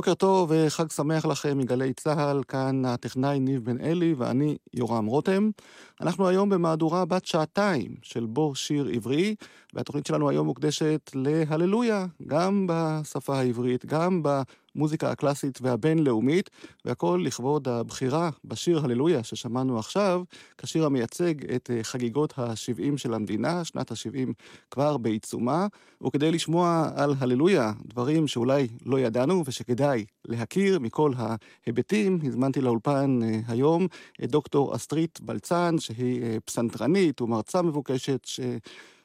בוקר טוב וחג שמח לכם מגלי צה"ל, כאן הטכנאי ניב בן אלי ואני יורם רותם. אנחנו היום במהדורה בת שעתיים של בוא שיר עברי, והתוכנית שלנו היום מוקדשת להללויה, גם בשפה העברית, גם במוזיקה הקלאסית והבינלאומית, והכל לכבוד הבחירה בשיר הללויה ששמענו עכשיו, כשיר המייצג את אה, חגיגות ה-70 של המדינה, שנת ה-70 כבר בעיצומה, וכדי לשמוע על הללויה, דברים שאולי לא ידענו ושכדאי להכיר מכל ההיבטים, הזמנתי לאולפן אה, היום את דוקטור אסטרית בלצן, שהיא אה, פסנתרנית ומרצה מבוקשת, ש...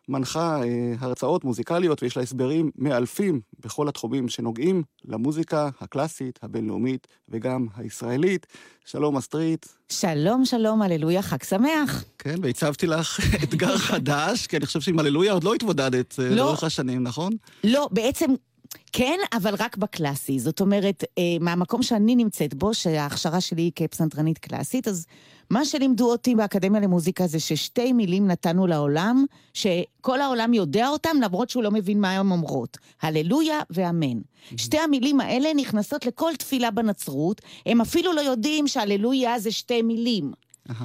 מנחה אה, הרצאות מוזיקליות ויש לה הסברים מאלפים בכל התחומים שנוגעים למוזיקה הקלאסית, הבינלאומית וגם הישראלית. שלום אסטרית. שלום, שלום, הללויה, חג שמח. כן, והצבתי לך אתגר חדש, כי אני חושב שעם הללויה עוד לא התמודדת אה, לא. לאורך השנים, נכון? לא, בעצם כן, אבל רק בקלאסי. זאת אומרת, אה, מהמקום שאני נמצאת בו, שההכשרה שלי היא כפסנתרנית קלאסית, אז מה שלימדו אותי באקדמיה למוזיקה זה ששתי מילים נתנו לעולם, שכל העולם יודע אותם למרות שהוא לא מבין מה הן אומרות. הללויה ואמן. Mm-hmm. שתי המילים האלה נכנסות לכל תפילה בנצרות, הם אפילו לא יודעים שהללויה זה שתי מילים.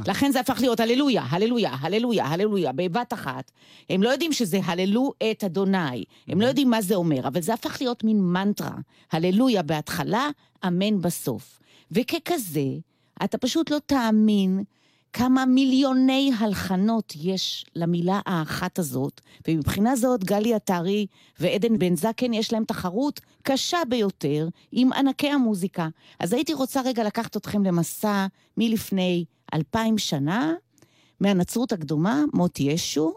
לכן זה הפך להיות הללויה, הללויה, הללויה, הללויה, בבת אחת. הם לא יודעים שזה הללו את אדוני, הם לא יודעים מה זה אומר, אבל זה הפך להיות מין מנטרה. הללויה בהתחלה, אמן בסוף. וככזה, אתה פשוט לא תאמין כמה מיליוני הלחנות יש למילה האחת הזאת, ומבחינה זאת גלי עטרי ועדן בן זקן יש להם תחרות קשה ביותר עם ענקי המוזיקה. אז הייתי רוצה רגע לקחת אתכם למסע מלפני אלפיים שנה, מהנצרות הקדומה, מות ישו,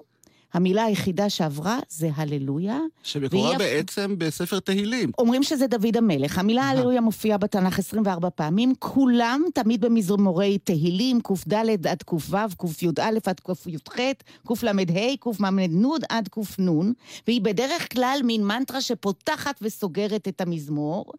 המילה היחידה שעברה זה הללויה. שמקורה והיא... בעצם בספר תהילים. אומרים שזה דוד המלך. המילה הללויה מופיעה בתנ"ך 24 פעמים, כולם תמיד במזמורי תהילים, קד עד קו"ו, קי"א עד קי"ח, קל"ה, קמ"נ עד קנ, והיא בדרך כלל מין מנטרה שפותחת וסוגרת את המזמור.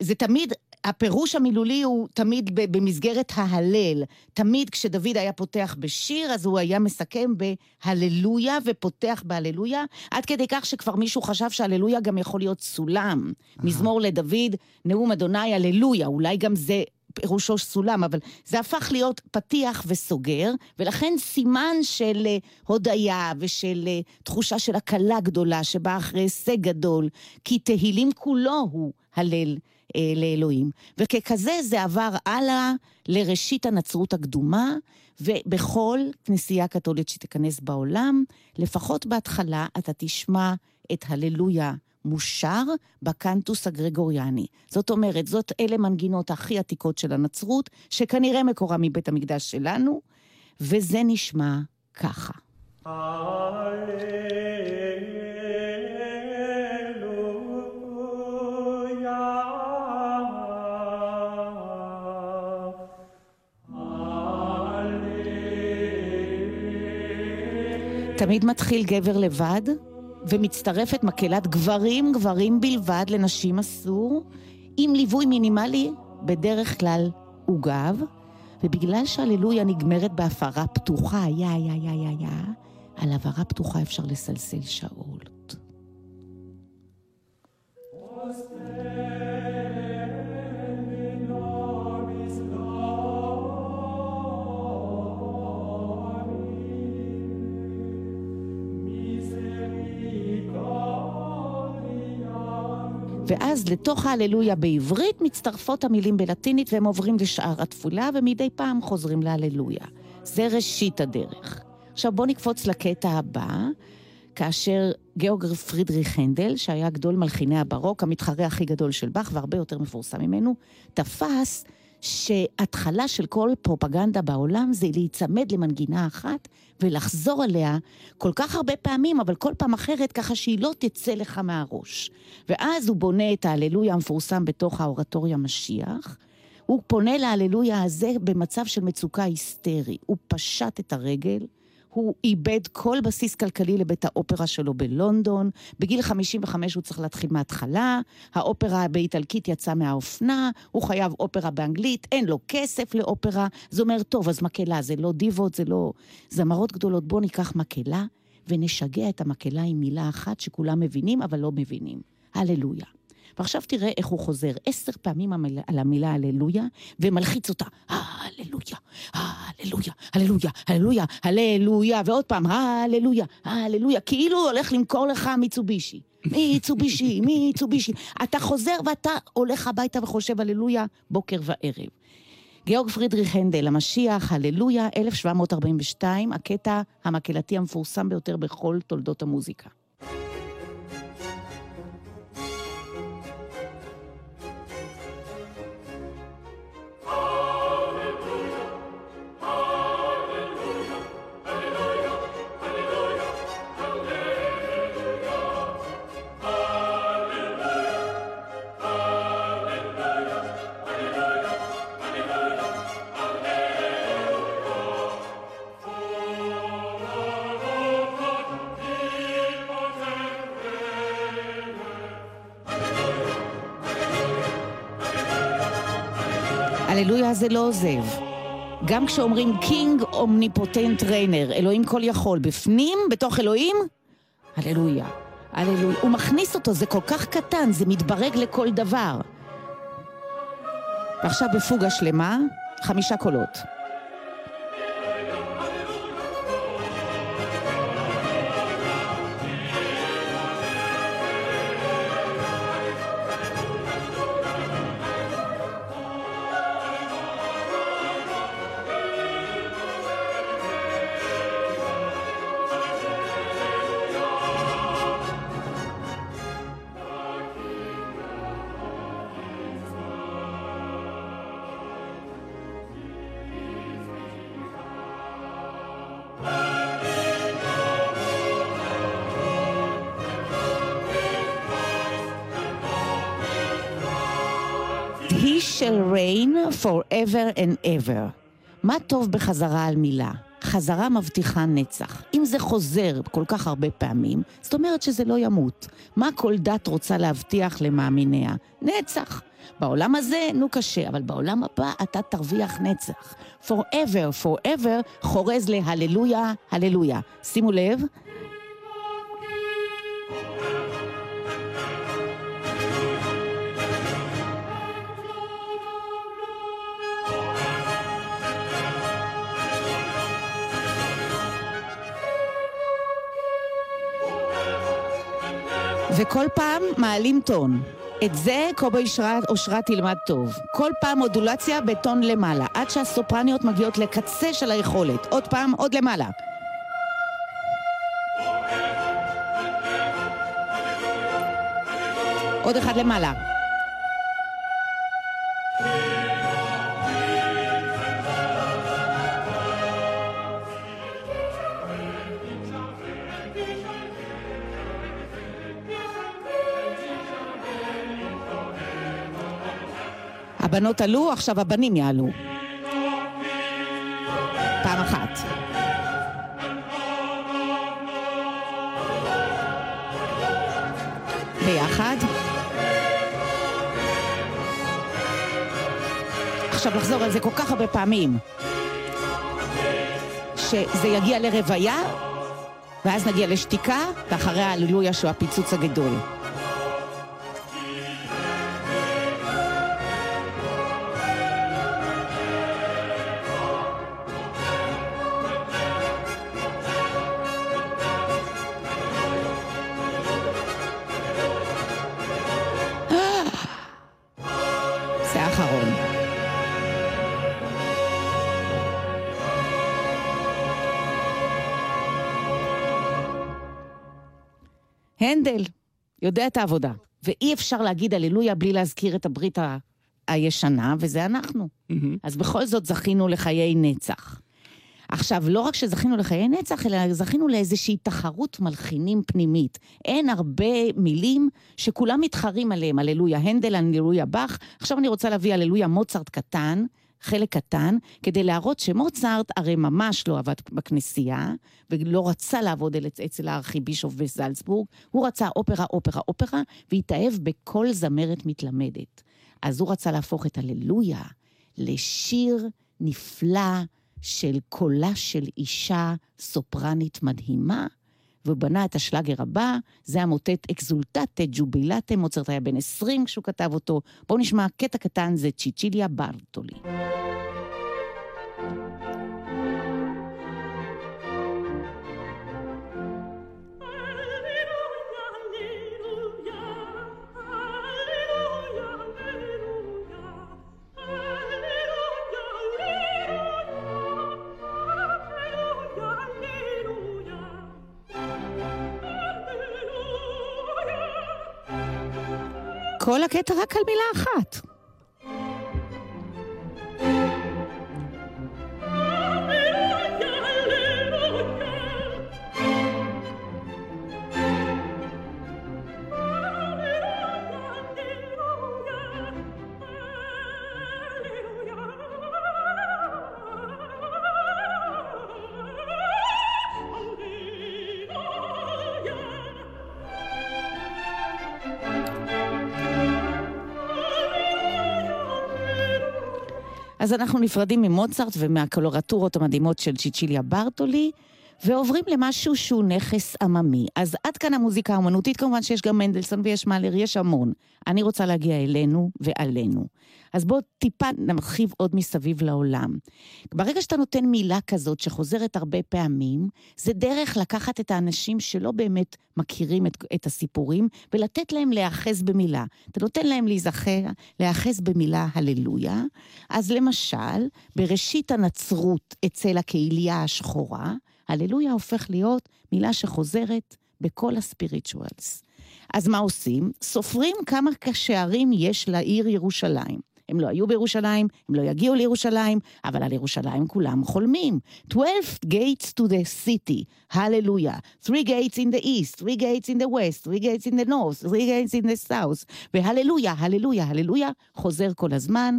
זה תמיד הפירוש המילולי הוא תמיד במסגרת ההלל. תמיד כשדוד היה פותח בשיר, אז הוא היה מסכם בהללויה ופותח בהללויה, עד כדי כך שכבר מישהו חשב שהללויה גם יכול להיות סולם. מזמור לדוד, נאום אדוני הללויה, אולי גם זה פירושו סולם, אבל זה הפך להיות פתיח וסוגר, ולכן סימן של אה, הודיה ושל אה, תחושה של הקלה גדולה שבאה אחרי הישג גדול, כי תהילים כולו הוא הלל. אה, לאלוהים. וככזה זה עבר הלאה לראשית הנצרות הקדומה, ובכל כנסייה קתולית שתיכנס בעולם, לפחות בהתחלה אתה תשמע את הללויה מושר בקנטוס הגרגוריאני. זאת אומרת, זאת אלה מנגינות הכי עתיקות של הנצרות, שכנראה מקורה מבית המקדש שלנו, וזה נשמע ככה. תמיד מתחיל גבר לבד, ומצטרפת מקהלת גברים, גברים בלבד, לנשים אסור, עם ליווי מינימלי, בדרך כלל עוגב, ובגלל שהללויה נגמרת בהפרה פתוחה, יא יא יא יא יא, על הבהרה פתוחה אפשר לסלסל שעות. ואז לתוך ההללויה בעברית מצטרפות המילים בלטינית והם עוברים לשאר התפולה ומדי פעם חוזרים להללויה. זה ראשית הדרך. עכשיו בואו נקפוץ לקטע הבא, כאשר גיאורג פרידריך הנדל, שהיה גדול מלחיני הברוק, המתחרה הכי גדול של באך והרבה יותר מפורסם ממנו, תפס שהתחלה של כל פרופגנדה בעולם זה להיצמד למנגינה אחת ולחזור עליה כל כך הרבה פעמים, אבל כל פעם אחרת, ככה שהיא לא תצא לך מהראש. ואז הוא בונה את ההללויה המפורסם בתוך האורטוריה משיח. הוא פונה להללויה הזה במצב של מצוקה היסטרי. הוא פשט את הרגל, הוא איבד כל בסיס כלכלי לבית האופרה שלו בלונדון. בגיל 55 הוא צריך להתחיל מההתחלה, האופרה באיטלקית יצאה מהאופנה, הוא חייב אופרה באנגלית, אין לו כסף לאופרה. זה אומר, טוב, אז מקהלה, זה לא דיבות, זה לא זמרות גדולות, בואו ניקח מקהלה ונשגע את המקהלה עם מילה אחת שכולם מבינים, אבל לא מבינים. הללויה. ועכשיו תראה איך הוא חוזר עשר פעמים על המילה הללויה, ומלחיץ אותה. הללויה, הללויה, הללויה, הללויה, הללויה, ועוד פעם, הללויה, הללויה, כאילו הוא הולך למכור לך מיצובישי. מיצובישי, מיצובישי. אתה חוזר ואתה הולך הביתה וחושב הללויה בוקר וערב. גיאורג פרידריך הנדל, המשיח, הללויה, 1742, הקטע המקהלתי המפורסם ביותר בכל תולדות המוזיקה. הללויה זה לא עוזב. גם כשאומרים קינג אומניפוטנט ריינר, אלוהים כל יכול, בפנים, בתוך אלוהים, הללויה. הללויה. הוא מכניס אותו, זה כל כך קטן, זה מתברג לכל דבר. ועכשיו בפוגה שלמה, חמישה קולות. Forever and ever. מה טוב בחזרה על מילה? חזרה מבטיחה נצח. אם זה חוזר כל כך הרבה פעמים, זאת אומרת שזה לא ימות. מה כל דת רוצה להבטיח למאמיניה? נצח. בעולם הזה, נו קשה, אבל בעולם הבא אתה תרוויח נצח. forever, forever, חורז להללויה, הללויה. שימו לב, וכל פעם מעלים טון. את זה קובי אושרת תלמד טוב. כל פעם מודולציה בטון למעלה, עד שהסופרניות מגיעות לקצה של היכולת. עוד פעם, עוד למעלה. עוד אחד למעלה. הבנות עלו, עכשיו הבנים יעלו. פעם אחת. ביחד. עכשיו לחזור על זה כל כך הרבה פעמים. שזה יגיע לרוויה, ואז נגיע לשתיקה, ואחרי ההללויה שהוא הפיצוץ הגדול. יודע את העבודה, ואי אפשר להגיד הללויה בלי להזכיר את הברית ה- הישנה, וזה אנחנו. מהמם. אז בכל זאת זכינו לחיי נצח. עכשיו, לא רק שזכינו לחיי נצח, אלא זכינו לאיזושהי תחרות מלחינים פנימית. אין הרבה מילים שכולם מתחרים עליהם, הללויה הנדל, הללויה באך. עכשיו אני רוצה להביא הללויה מוצרט קטן, חלק קטן, כדי להראות שמוצרט הרי ממש לא עבד בכנסייה, ולא רצה לעבוד אצל הארכיבישוף בזלצבורג, הוא רצה אופרה, אופרה, אופרה, והתאהב בכל זמרת מתלמדת. אז הוא רצה להפוך את הללויה לשיר נפלא של קולה של אישה סופרנית מדהימה, והוא בנה את השלאגר הבא, זה המוטט אקזולטטה ג'ובילטה, מוצרט היה בן 20 כשהוא כתב אותו. בואו נשמע קטע קטן, זה צ'יצ'יליה ברטולי. כל הקטע רק על מילה אחת. אז אנחנו נפרדים ממוצרט ומהקולורטורות המדהימות של צ'יצ'יליה ברטולי, ועוברים למשהו שהוא נכס עממי. אז עד כאן המוזיקה האומנותית, כמובן שיש גם מנדלסון ויש מאלר, יש המון. אני רוצה להגיע אלינו ועלינו. אז בואו טיפה נרחיב עוד מסביב לעולם. ברגע שאתה נותן מילה כזאת שחוזרת הרבה פעמים, זה דרך לקחת את האנשים שלא באמת מכירים את, את הסיפורים, ולתת להם להיאחז במילה. אתה נותן להם להיזכר, להיאחז במילה הללויה. אז למשל, בראשית הנצרות אצל הקהילייה השחורה, הללויה הופך להיות מילה שחוזרת בכל הספיריטואלס. אז מה עושים? סופרים כמה שערים יש לעיר ירושלים. הם לא היו בירושלים, הם לא יגיעו לירושלים, אבל על ירושלים כולם חולמים. 12 gates to the city, הללויה. 3 gates in the east, 3 gates in the west, 3 gates in the north, 3 gates in the south, והללויה, הללויה, הללויה, חוזר כל הזמן.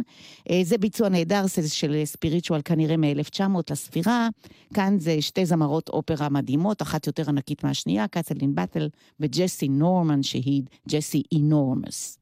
אה, זה ביצוע נהדר של ספיריטואל כנראה מ-1900 לספירה. כאן זה שתי זמרות אופרה מדהימות, אחת יותר ענקית מהשנייה, קצלין באטל וג'סי נורמן שהיא ג'סי אינורמוס.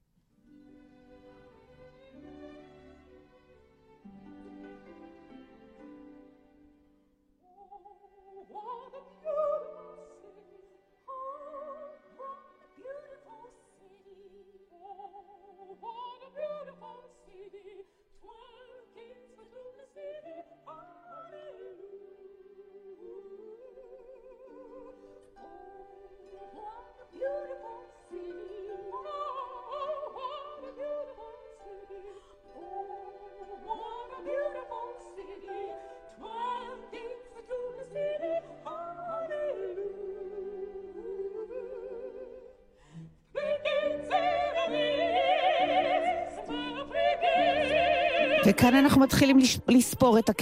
וכאן אנחנו מתחילים לספור את ה...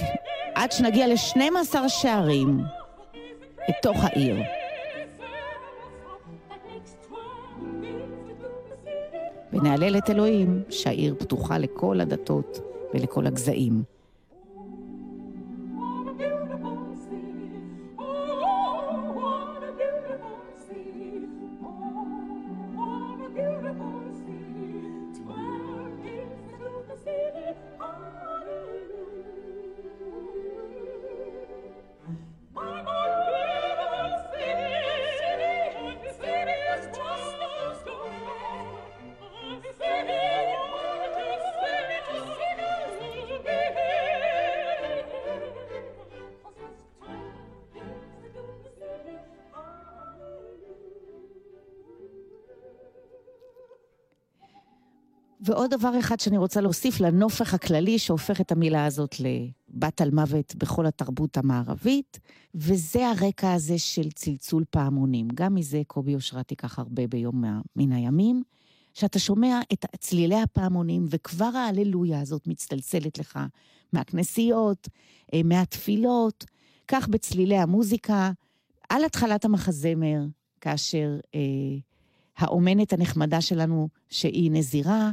עד שנגיע ל-12 שערים לתוך העיר. ונהלל את אלוהים שהעיר פתוחה לכל הדתות ולכל הגזעים. ועוד דבר אחד שאני רוצה להוסיף לנופך הכללי שהופך את המילה הזאת לבת על מוות בכל התרבות המערבית, וזה הרקע הזה של צלצול פעמונים. גם מזה קובי אושרת ייקח הרבה ביום מן הימים, שאתה שומע את צלילי הפעמונים, וכבר ההללויה הזאת מצטלצלת לך מהכנסיות, אה, מהתפילות, כך בצלילי המוזיקה, על התחלת המחזמר, כאשר אה, האומנת הנחמדה שלנו, שהיא נזירה,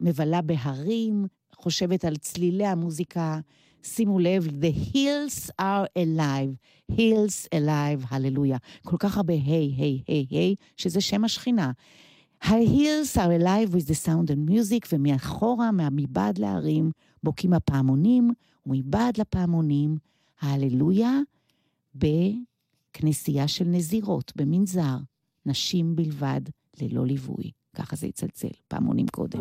מבלה בהרים, חושבת על צלילי המוזיקה. שימו לב, The hills are alive, hills alive, הללויה. כל כך הרבה היי, היי, היי, היי, שזה שם השכינה. ה-hills are alive with the sound and music, ומאחורה, מבעד להרים, בוקעים הפעמונים, ומבעד לפעמונים, ההללויה, בכנסייה של נזירות, במנזר, נשים בלבד, ללא ליווי. ככה זה יצלצל, פעמונים קודם.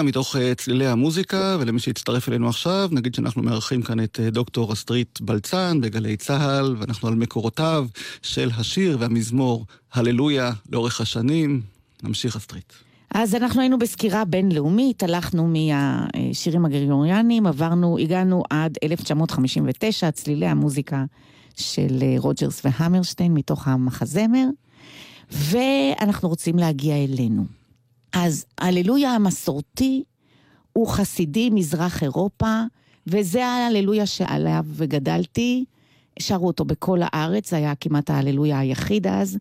הללויה מתוך אה, צלילי המוזיקה, ולמי שהצטרף אלינו עכשיו, נגיד שאנחנו מארחים כאן את אה, דוקטור אסטרית בלצן בגלי צה"ל, ואנחנו על מקורותיו של השיר והמזמור הללויה לאורך השנים. נמשיך אסטרית. אז אנחנו היינו בסקירה בינלאומית, הלכנו מהשירים הגרגוריאנים, עברנו, הגענו עד 1959, צלילי המוזיקה של אה, רוג'רס והמרשטיין מתוך המחזמר, ואנחנו רוצים להגיע אלינו. אז הללויה המסורתי הוא חסידי מזרח אירופה, וזה ההללויה שעליו גדלתי. שרו אותו בכל הארץ, זה היה כמעט ההללויה היחיד אז,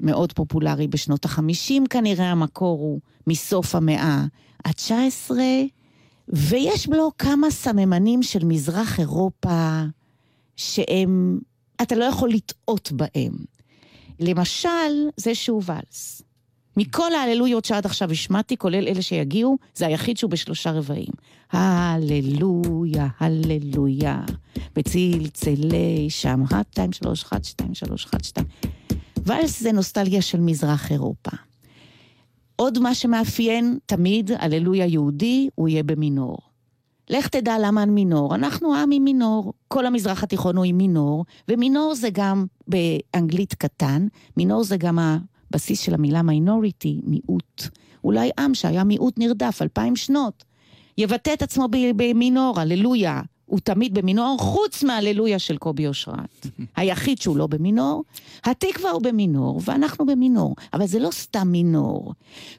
מאוד פופולרי בשנות החמישים כנראה, המקור הוא מסוף המאה ה-19, ויש בו כמה סממנים של מזרח אירופה שהם, אתה לא יכול לטעות בהם. למשל, זה שהוא ואלס. מכל ההללויות שעד עכשיו השמעתי, כולל אלה שיגיעו, זה היחיד שהוא בשלושה רבעים. הללויה, הללויה, בצלצלי שם, אחת, שתיים, שלוש, אחת, שתיים, שלוש, אחת, שתיים. ואלס זה נוסטלגיה של מזרח אירופה. עוד מה שמאפיין תמיד, הללויה יהודי, הוא יהיה במינור. לך תדע למה מינור. אנחנו עם עם מינור. כל המזרח התיכון הוא עם מינור, ומינור זה גם באנגלית קטן, מינור זה גם הבסיס של המילה מיינוריטי, מיעוט. אולי עם שהיה מיעוט נרדף אלפיים שנות. יבטא את עצמו במינור, הללויה. הוא תמיד במינור, חוץ מהללויה של קובי אושרת. היחיד שהוא לא במינור. התקווה הוא במינור, ואנחנו במינור. אבל זה לא סתם מינור.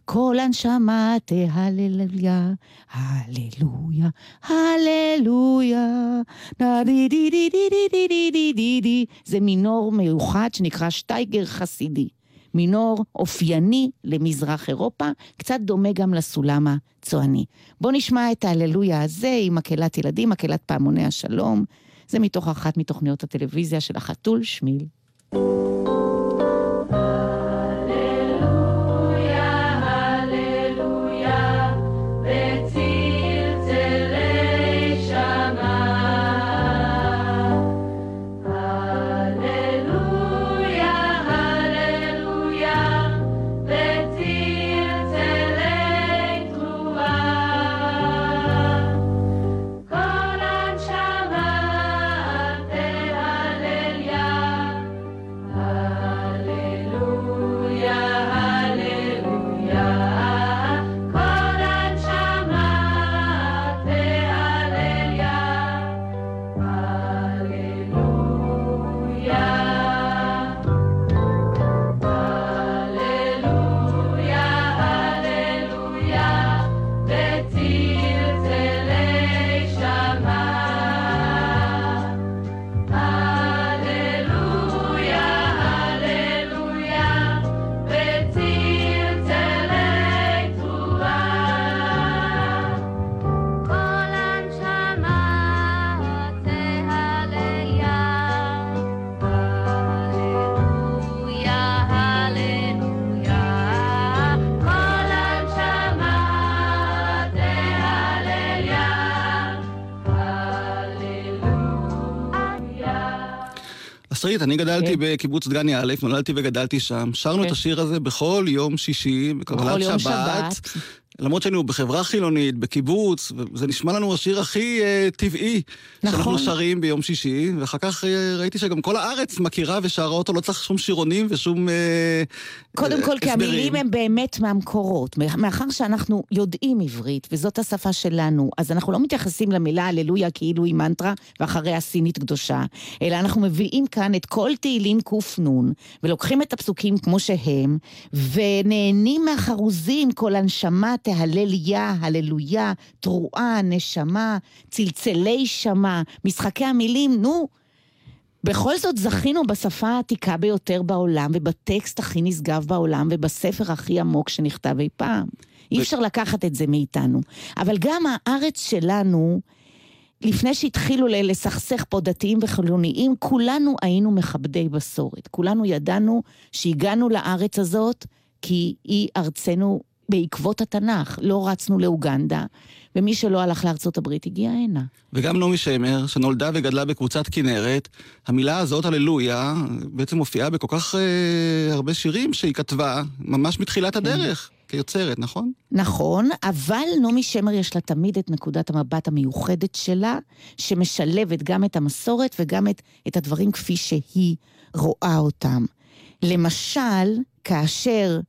כל הנשמה תהללויה, הללויה, הללויה, דה די די די די די די די די די די. זה מינור מיוחד שנקרא שטייגר חסידי. מינור אופייני למזרח אירופה, קצת דומה גם לסולם הצועני. בואו נשמע את ההללויה הזה עם מקהלת ילדים, מקהלת פעמוני השלום. זה מתוך אחת מתוכניות הטלוויזיה של החתול שמיל. אסטרית, אני גדלתי כן. בקיבוץ דגני א', נולדתי וגדלתי שם. שרנו כן. את השיר הזה בכל יום שישי, בקבלת שבת. שבת. למרות שהיינו בחברה חילונית, בקיבוץ, וזה נשמע לנו השיר הכי uh, טבעי נכון. שאנחנו שרים ביום שישי, ואחר כך uh, ראיתי שגם כל הארץ מכירה ושרה אותו, לא צריך שום שירונים ושום uh, קודם uh, כל, כי המילים הם באמת מהמקורות. מאחר שאנחנו יודעים עברית, וזאת השפה שלנו, אז אנחנו לא מתייחסים למילה הללויה כאילו היא מנטרה, ואחריה סינית קדושה, אלא אנחנו מביאים כאן את כל תהילים קנ, ולוקחים את הפסוקים כמו שהם, ונהנים מהחרוזים, כל הנשמה, תהלל יא, הללויה, תרועה, נשמה, צלצלי שמע, משחקי המילים, נו. בכל זאת זכינו בשפה העתיקה ביותר בעולם, ובטקסט הכי נשגב בעולם, ובספר הכי עמוק שנכתב אי פעם. אי אפשר לקחת את זה מאיתנו. אבל גם הארץ שלנו, לפני שהתחילו לסכסך פה דתיים וחילוניים, כולנו היינו מכבדי מסורת. כולנו ידענו שהגענו לארץ הזאת כי היא ארצנו בעקבות התנ"ך. לא רצנו לאוגנדה, ומי שלא הלך לארצות הברית הגיע הנה. וגם נעמי שמר, שנולדה וגדלה בקבוצת כנרת, המילה הזאת, הללויה, בעצם מופיעה בכל כך אה, הרבה שירים שהיא כתבה, ממש מתחילת כן. הדרך. כיוצרת, נכון? נכון, אבל נעמי שמר יש לה תמיד את נקודת המבט המיוחדת שלה, שמשלבת גם את המסורת וגם את, את הדברים כפי שהיא רואה אותם. למשל, כאשר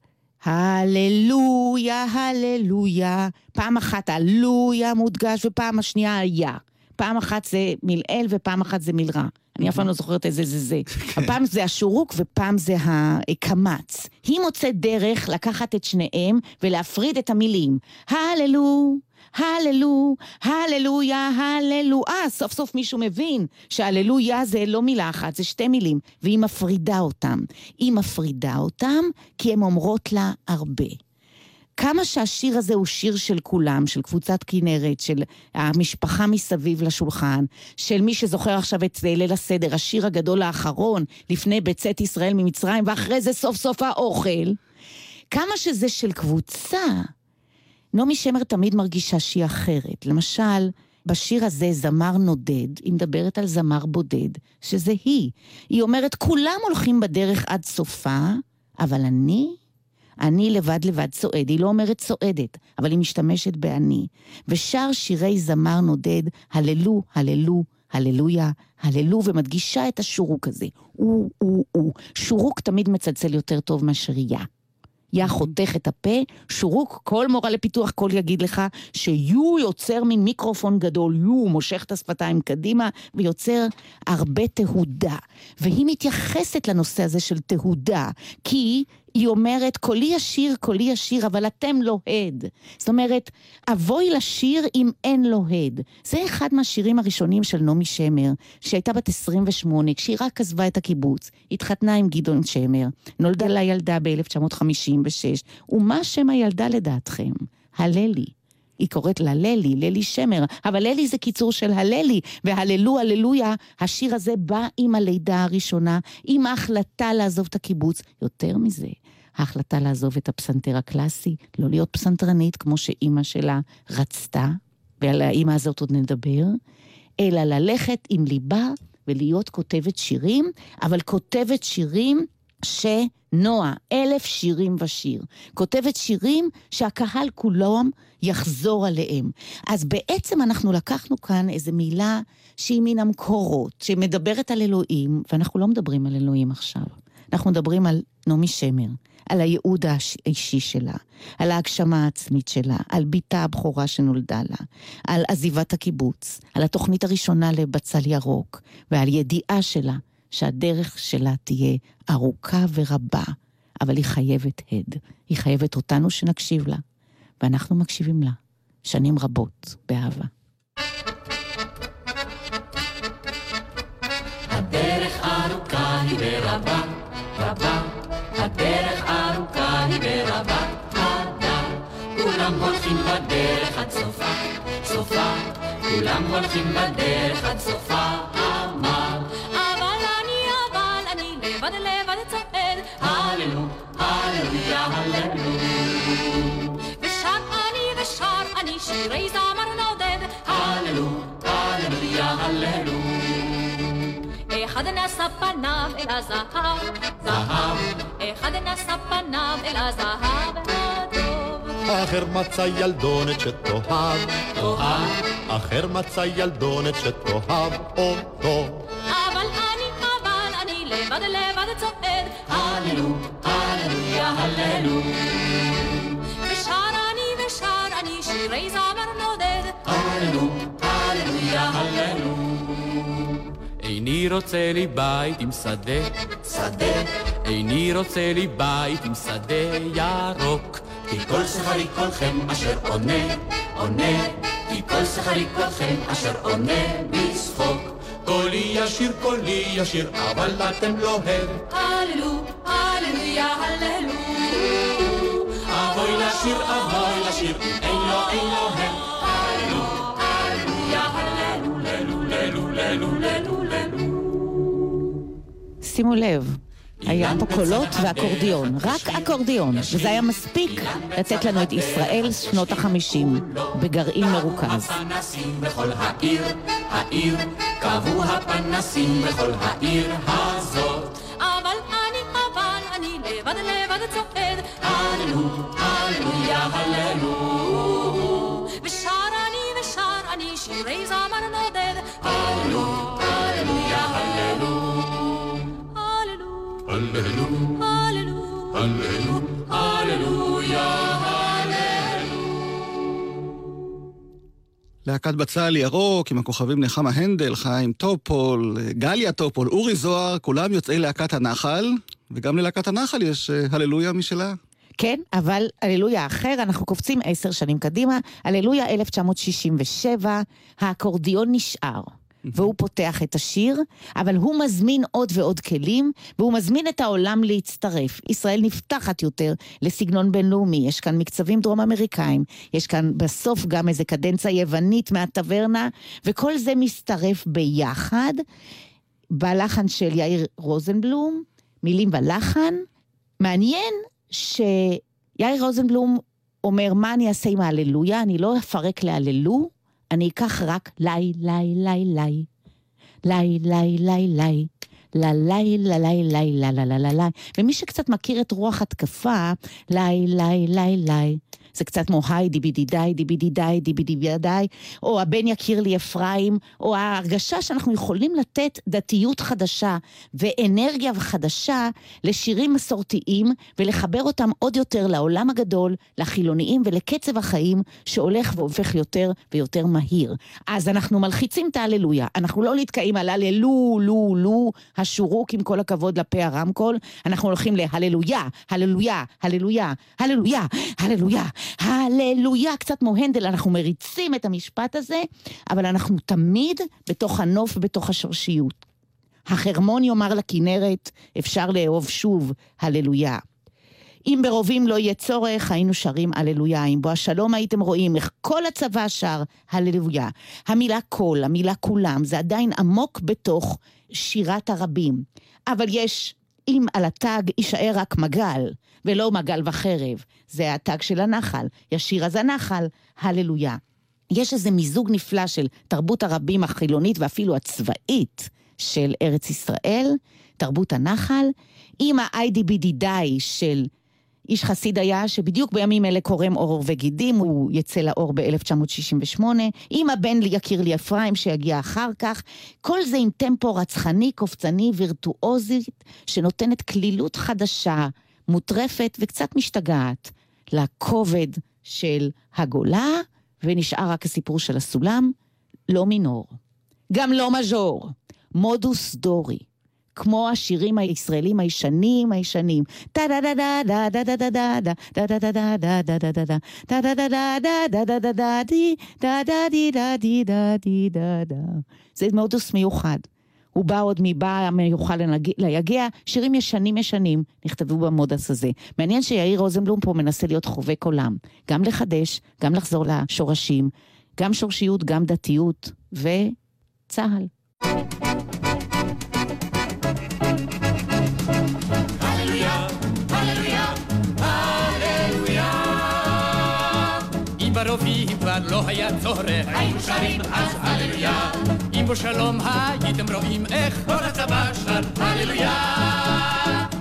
הללויה, הללויה. פעם אחת הלויה מודגש ופעם השנייה היה. פעם אחת זה מלעיל ופעם אחת זה מלרע. אני אף פעם לא זוכרת איזה זה זה. כן. הפעם זה השורוק ופעם זה הקמץ. היא מוצאת דרך לקחת את שניהם ולהפריד את המילים. הללו, הללו, הללויה, הללו. אה, סוף סוף מישהו מבין שהללויה זה לא מילה אחת, זה שתי מילים, והיא מפרידה אותם. היא מפרידה אותם כי הן אומרות לה הרבה. כמה שהשיר הזה הוא שיר של כולם, של קבוצת כנרת, של המשפחה מסביב לשולחן, של מי שזוכר עכשיו את ליל הסדר, השיר הגדול האחרון, לפני בצאת ישראל ממצרים, ואחרי זה סוף סוף האוכל. כמה שזה של קבוצה, נעמי שמר תמיד מרגישה שהיא אחרת. למשל, בשיר הזה זמר נודד, היא מדברת על זמר בודד, שזה היא. היא אומרת, כולם הולכים בדרך עד סופה, אבל אני, אני לבד לבד צועד. היא לא אומרת צועדת, אבל היא משתמשת באני. ושר שירי זמר נודד, הללו, הללו, הללויה, הללו, ומדגישה את השורוק הזה. הוא, הוא, הוא. שורוק תמיד מצלצל יותר טוב מאשר יא. יא חותך את הפה, שורוק, כל מורה לפיתוח קול יגיד לך שיו יוצר מין מיקרופון גדול, יו מושך את השפתיים קדימה ויוצר הרבה תהודה. והיא מתייחסת לנושא הזה של תהודה, כי היא אומרת, קולי ישיר, קולי ישיר, אבל אתם לא הד. זאת אומרת, אבוי לשיר אם אין לו הד. זה אחד מהשירים הראשונים של נעמי שמר, שהייתה בת 28, כשהיא רק עזבה את הקיבוץ, התחתנה עם גדעון שמר, נולדה לה ילדה ב-1956, ומה שם הילדה לדעתכם? הללי. היא קוראת לה ללי, ללי שמר, אבל ללי זה קיצור של הללי, והללו, הללויה, השיר הזה בא עם הלידה הראשונה, עם ההחלטה לעזוב את הקיבוץ. יותר מזה, ההחלטה לעזוב את הפסנתר הקלאסי, לא להיות פסנתרנית כמו שאימא שלה רצתה, ועל האימא הזאת עוד נדבר, אלא ללכת עם ליבה ולהיות כותבת שירים, אבל כותבת שירים שנועה, אלף שירים ושיר. כותבת שירים שהקהל כולם יחזור עליהם. אז בעצם אנחנו לקחנו כאן איזו מילה שהיא מן המקורות, שמדברת על אלוהים, ואנחנו לא מדברים על אלוהים עכשיו. אנחנו מדברים על נעמי שמר, על הייעוד האישי שלה, על ההגשמה העצמית שלה, על בתה הבכורה שנולדה לה, על עזיבת הקיבוץ, על התוכנית הראשונה לבצל ירוק, ועל ידיעה שלה שהדרך שלה תהיה ארוכה ורבה, אבל היא חייבת הד. היא חייבת אותנו שנקשיב לה, ואנחנו מקשיבים לה שנים רבות באהבה. הדרך ארוכה היא ורבה, רבה, הדרך ארוכה היא ורבה, רבה, כולם הולכים בדרך עד סופה, סופה, כולם הולכים בדרך עד סופה, אחד נשא פניו אל הזהב, זהב, אחד נשא פניו אל הזהב הטוב. אחר מצא ילדונת שתאהב, תאהב, אחר מצא ילדונת שתאהב אותו. אבל אני, אבל אני לבד לבד צועד, הללו, הללויה, הללו. שירי זמר נודד. הללו, הללויה, הללו. איני רוצה לי בית עם שדה, שדה. איני רוצה לי בית עם שדה ירוק. כי כל שכרי כלכם אשר עונה, עונה. כי כל שכרי כלכם אשר עונה בשחוק. קולי ישיר, קולי ישיר, אבל אתם לא הד. הללו, הללויה, הללו. אבוי לשיר, אבוי לשיר, אין לו, אין לו הם. הללו, הללויה, הללו, ללו, ללו, ללו, ללו, ללו. שימו לב. היה פה קולות ואקורדיון, רק אקורדיון, וזה היה מספיק לתת לנו את ישראל שנות החמישים, בגרעין מרוכז. בכל העיר, העיר, קבעו הפנסים בכל העיר הזאת. אבל אני, אבל אני לבד לבד צועד, הללו, הללויה, הללו. ושר אני ושר אני שירי זמר נודד, הללו, הללו, הללויה, להקת בצל ירוק עם הכוכבים נחמה הנדל, חיים טופול, גליה טופול, אורי זוהר, כולם יוצאי להקת הנחל, וגם ללהקת הנחל יש אה, הללויה משלה. כן, אבל הללויה אחר, אנחנו קופצים עשר שנים קדימה, הללויה 1967, האקורדיון נשאר. והוא פותח את השיר, אבל הוא מזמין עוד ועוד כלים, והוא מזמין את העולם להצטרף. ישראל נפתחת יותר לסגנון בינלאומי, יש כאן מקצבים דרום אמריקאים, יש כאן בסוף גם איזה קדנציה יוונית מהטברנה, וכל זה מצטרף ביחד. בלחן של יאיר רוזנבלום, מילים ולחן. מעניין שיאיר רוזנבלום אומר, מה אני אעשה עם ההללויה? אני לא אפרק להללו, אני אקח רק לי, לי, לי, לי. לי, לי, לי, לי. לה לי, לה לי, לי, לה לה לה לה לה. ומי שקצת מכיר את רוח התקפה, לי, לי, לי, לי. זה קצת כמו היי דיבידי די, דיבידי די, דיבידי די, או הבן יכיר לי אפרים, או ההרגשה שאנחנו יכולים לתת דתיות חדשה ואנרגיה חדשה לשירים מסורתיים ולחבר אותם עוד יותר לעולם הגדול, לחילוניים ולקצב החיים שהולך והופך יותר ויותר מהיר. אז אנחנו מלחיצים את ההללויה, אנחנו לא נתקעים על הללו, לו, לו, השורוק עם כל הכבוד לפה הרמקול, אנחנו הולכים להללויה, הללויה, הללויה, הללויה, הללויה, הללויה, קצת כמו הנדל, אנחנו מריצים את המשפט הזה, אבל אנחנו תמיד בתוך הנוף ובתוך השורשיות. החרמון יאמר לכנרת, אפשר לאהוב שוב, הללויה. אם ברובים לא יהיה צורך, היינו שרים הללויה. אם בו השלום הייתם רואים איך כל הצבא שר הללויה. המילה כל, המילה כולם, זה עדיין עמוק בתוך שירת הרבים. אבל יש אם על התג יישאר רק מגל, ולא מגל וחרב, זה התג של הנחל, ישיר אז הנחל, הללויה. יש איזה מיזוג נפלא של תרבות הרבים החילונית ואפילו הצבאית של ארץ ישראל, תרבות הנחל, עם ה-IDBD די של איש חסיד היה שבדיוק בימים אלה קורם אור וגידים, הוא יצא לאור ב-1968, עם הבן יקיר לי אפרים שיגיע אחר כך, כל זה עם טמפו רצחני, קופצני, וירטואוזית, שנותנת כלילות חדשה, מוטרפת וקצת משתגעת, לכובד של הגולה, ונשאר רק הסיפור של הסולם, לא מינור. גם לא מז'ור, מודוס דורי. כמו השירים הישראלים הישנים הישנים. זה מודוס מיוחד. הוא בא עוד מבא המיוחד ליגע, שירים ישנים ישנים נכתבו במודס הזה. מעניין שיאיר רוזנבלום פה מנסה להיות חובק עולם. גם לחדש, גם לחזור לשורשים, גם שורשיות, גם דתיות, וצה"ל. ברובים כבר לא היה צורך, היינו שרים אז הללויה. אם בשלום הייתם רואים איך כל הצבא שר הללויה.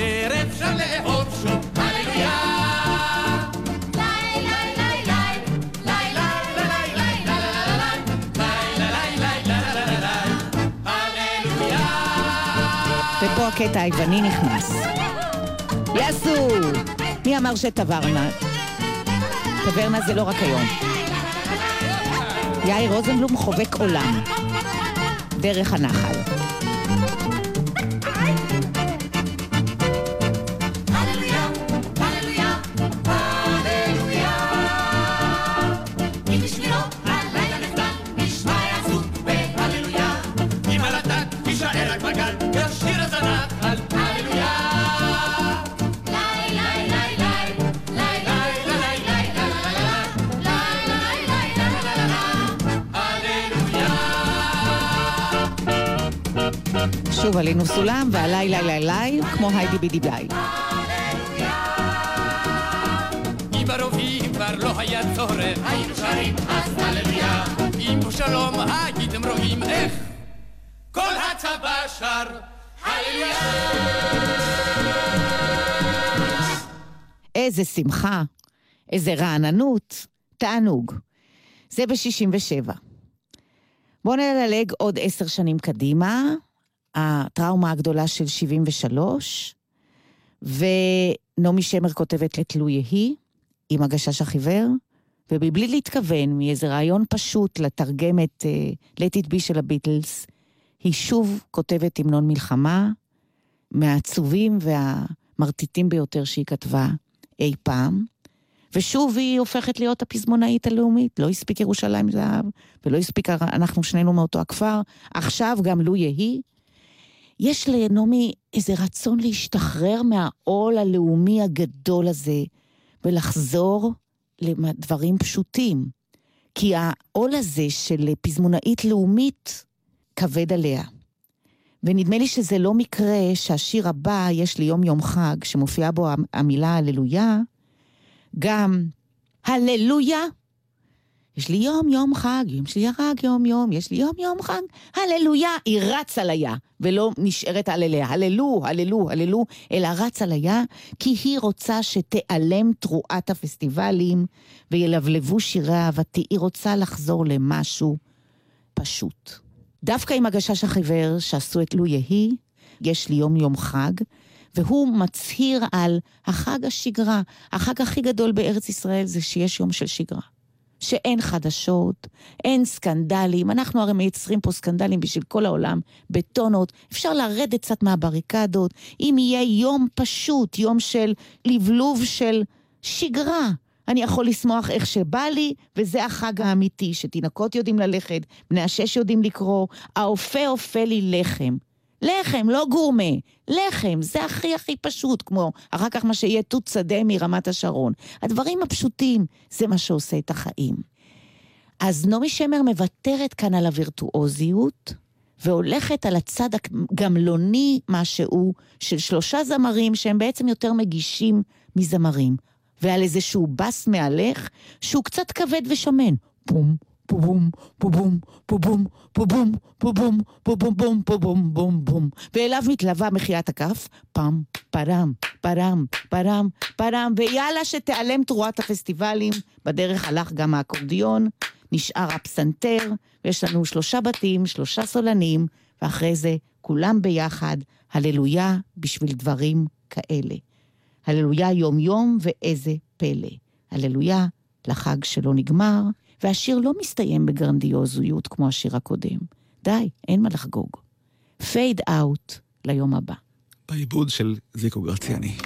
לכנרת אפשר לאהוב שוב. ופה הקטע היווני נכנס. יאסו! מי אמר שטברנה? טברנה זה לא רק היום. יאיר רוזנבלום חובק עולם. דרך הנחל. עלינו סולם, ועליי לי לי לי, כמו היידי בידי. ברובים כבר לא היה צורך, היינו שרים אז הללויה. אם בשלום הייתם רואים איך כל הצבא שר הללויה. איזה שמחה, איזה רעננות, תענוג. זה ב-67. בואו נדלג עוד עשר שנים קדימה, הטראומה הגדולה של 73, ונעמי שמר כותבת ל"תלו יהי", עם הגשש החיוור, ובלי להתכוון, מאיזה רעיון פשוט לתרגם את uh, Let It Be של הביטלס, היא שוב כותבת המנון מלחמה, מהעצובים והמרטיטים ביותר שהיא כתבה אי פעם. ושוב היא הופכת להיות הפזמונאית הלאומית. לא הספיק ירושלים זהב, ולא הספיק אנחנו שנינו מאותו הכפר, עכשיו גם לו יהי. יש לנעמי איזה רצון להשתחרר מהעול הלאומי הגדול הזה, ולחזור לדברים פשוטים. כי העול הזה של פזמונאית לאומית כבד עליה. ונדמה לי שזה לא מקרה שהשיר הבא, יש לי יום יום חג, שמופיעה בו המילה הללויה, גם הללויה. יש לי יום יום חג, יש לי הרג יום יום, יש לי יום יום חג, הללויה, היא רצה ליה, ולא נשארת על אליה, הללו, הללו, הללו, אלא רצה ליה, כי היא רוצה שתיעלם תרועת הפסטיבלים וילבלבו שירי אהבתי, היא רוצה לחזור למשהו פשוט. דווקא עם הגשש החיוור שעשו את לו יהי, יש לי יום יום חג, והוא מצהיר על החג השגרה. החג הכי גדול בארץ ישראל זה שיש יום של שגרה. שאין חדשות, אין סקנדלים, אנחנו הרי מייצרים פה סקנדלים בשביל כל העולם, בטונות, אפשר לרדת קצת מהבריקדות, אם יהיה יום פשוט, יום של לבלוב של שגרה. אני יכול לשמוח איך שבא לי, וזה החג האמיתי, שתינוקות יודעים ללכת, בני השש יודעים לקרוא, האופה אופה לי לחם. לחם, לא גורמה, לחם, זה הכי הכי פשוט, כמו אחר כך מה שיהיה תות שדה מרמת השרון. הדברים הפשוטים, זה מה שעושה את החיים. אז נעמי שמר מוותרת כאן על הווירטואוזיות, והולכת על הצד הגמלוני משהו של שלושה זמרים שהם בעצם יותר מגישים מזמרים, ועל איזשהו בס מהלך שהוא קצת כבד ושמן. בום, בום, בום, בום, בום, בום, בום, בום, בום, בום, בום, ואליו מתלווה מחיית הכף, פם, פרם, פרם, פרם, פרם, ויאללה שתיעלם תרועת הפסטיבלים, בדרך הלך גם האקורדיון, נשאר הפסנתר, ויש לנו שלושה בתים, שלושה סולנים, ואחרי זה כולם ביחד, הללויה בשביל דברים כאלה. הללויה יום-יום ואיזה פלא. הללויה לחג שלא נגמר, והשיר לא מסתיים בגרנדיוזיות כמו השיר הקודם. די, אין מה לחגוג. פייד אאוט ליום הבא. בעיבוד של זיקו גרציאני.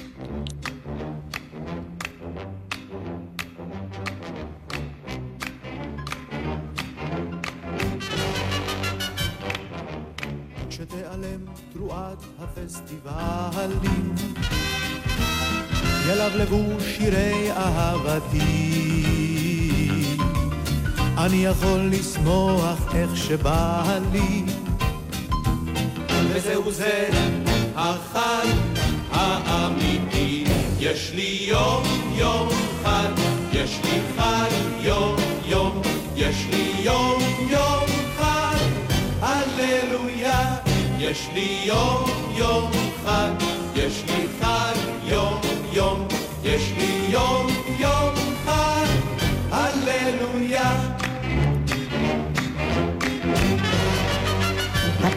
כשתיעלם תרועת הפסטיבלים, ילבלבו שירי אהבתי. אני יכול לשמוח איך שבא לי. וזהו זה החג האמיתי. יש לי יום יום חג, יש לי חג יום יום, יש לי יום יום חג, הללויה. יש לי יום יום חג, יש לי חג יום יום, יש לי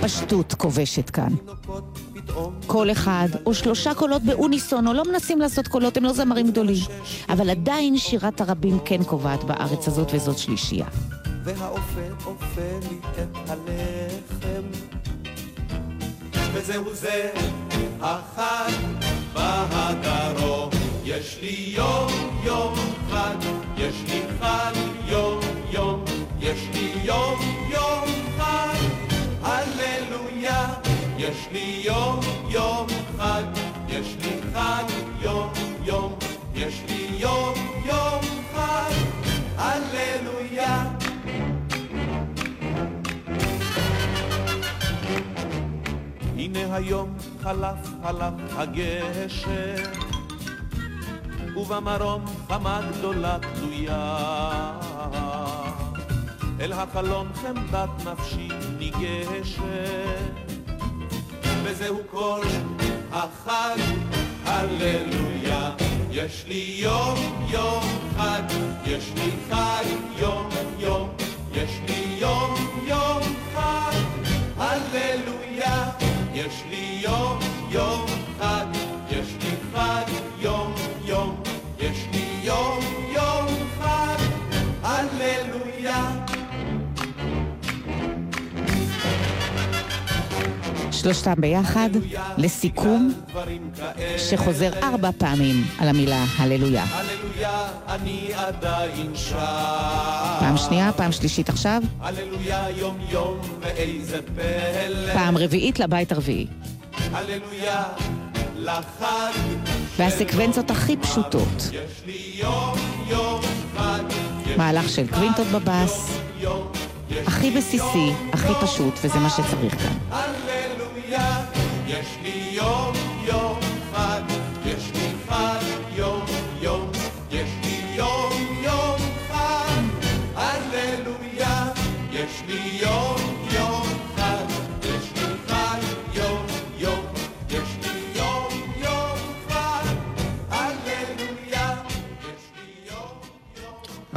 הפשטות כובשת כאן. קול אחד, או שלושה קולות באוניסון, או לא מנסים לעשות קולות, הם לא זמרים גדולים. אבל עדיין שירת הרבים כן קובעת בארץ הזאת, וזאת שלישייה. והאופה אופה לי את הלחם, וזהו זה החג בהדרום. יש לי יום יום חג, יש לי חג יום יום, יש לי יום יש לי יום יום חג, יש לי חג יום יום, יש לי יום יום חג, הללויה. הנה היום חלף חלף הגשר, ובמרום חמה גדולה תלויה. אל החלון חמדת נפשי ניגשת, וזהו כל החג, הללויה. יש לי יום יום חג, יש לי חג יום שלושתם ביחד, לסיכום. שחוזר ארבע פעמים על המילה הללויה. הללויה, אני עדיין שם. פעם שנייה, פעם שלישית עכשיו, הללויה יום יום ואיזה פלא. פעם רביעית לבית הרביעי. הללויה לחג. והסקוונציות הכי פשוטות. יש לי יום יום חג. מהלך של קווינטות בבאס, הכי בסיסי, הכי פשוט, וזה מה שצריך כאן. יש לי יום יום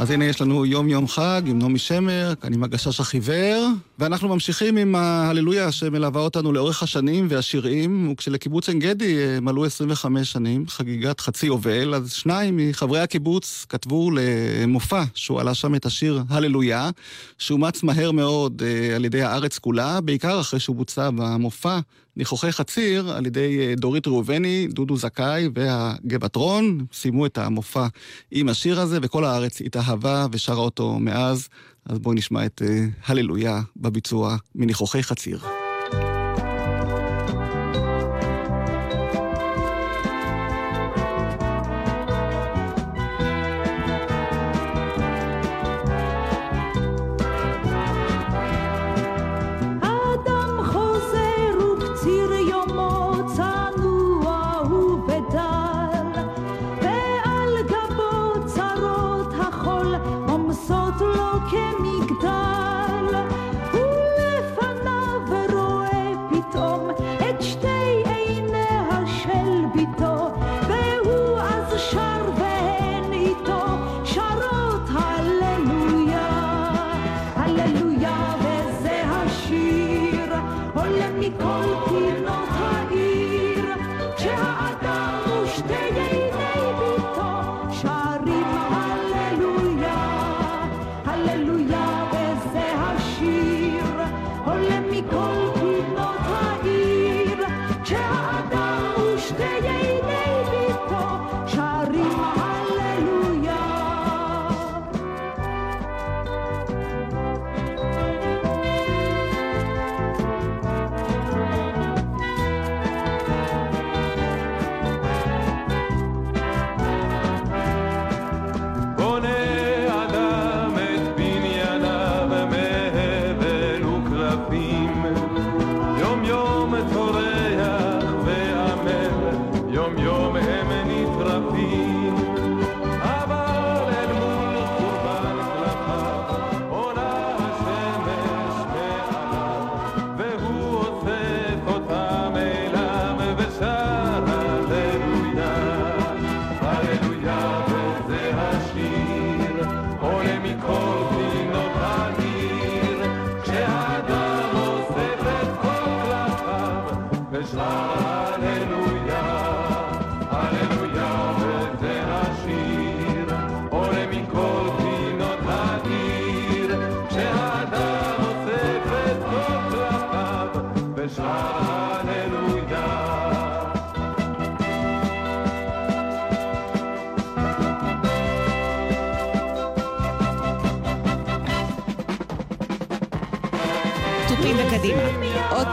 אז הנה יש לנו יום יום חג עם נעמי שמר, כאן עם הגשש החיוור, ואנחנו ממשיכים עם ההללויה שמלווה אותנו לאורך השנים והשירים, וכשלקיבוץ עין גדי אה, מלאו 25 שנים, חגיגת חצי יובל, אז שניים מחברי הקיבוץ כתבו למופע שהוא עלה שם את השיר הללויה, שאומץ מהר מאוד אה, על ידי הארץ כולה, בעיקר אחרי שהוא בוצע במופע ניחוחי חציר על ידי אה, דורית ראובני, דודו זכאי והגבעטרון, סיימו את המופע עם השיר הזה, וכל הארץ התאהבה ושרה אותו מאז. אז בואו נשמע את אה, הללויה בביצוע מניחוחי חציר.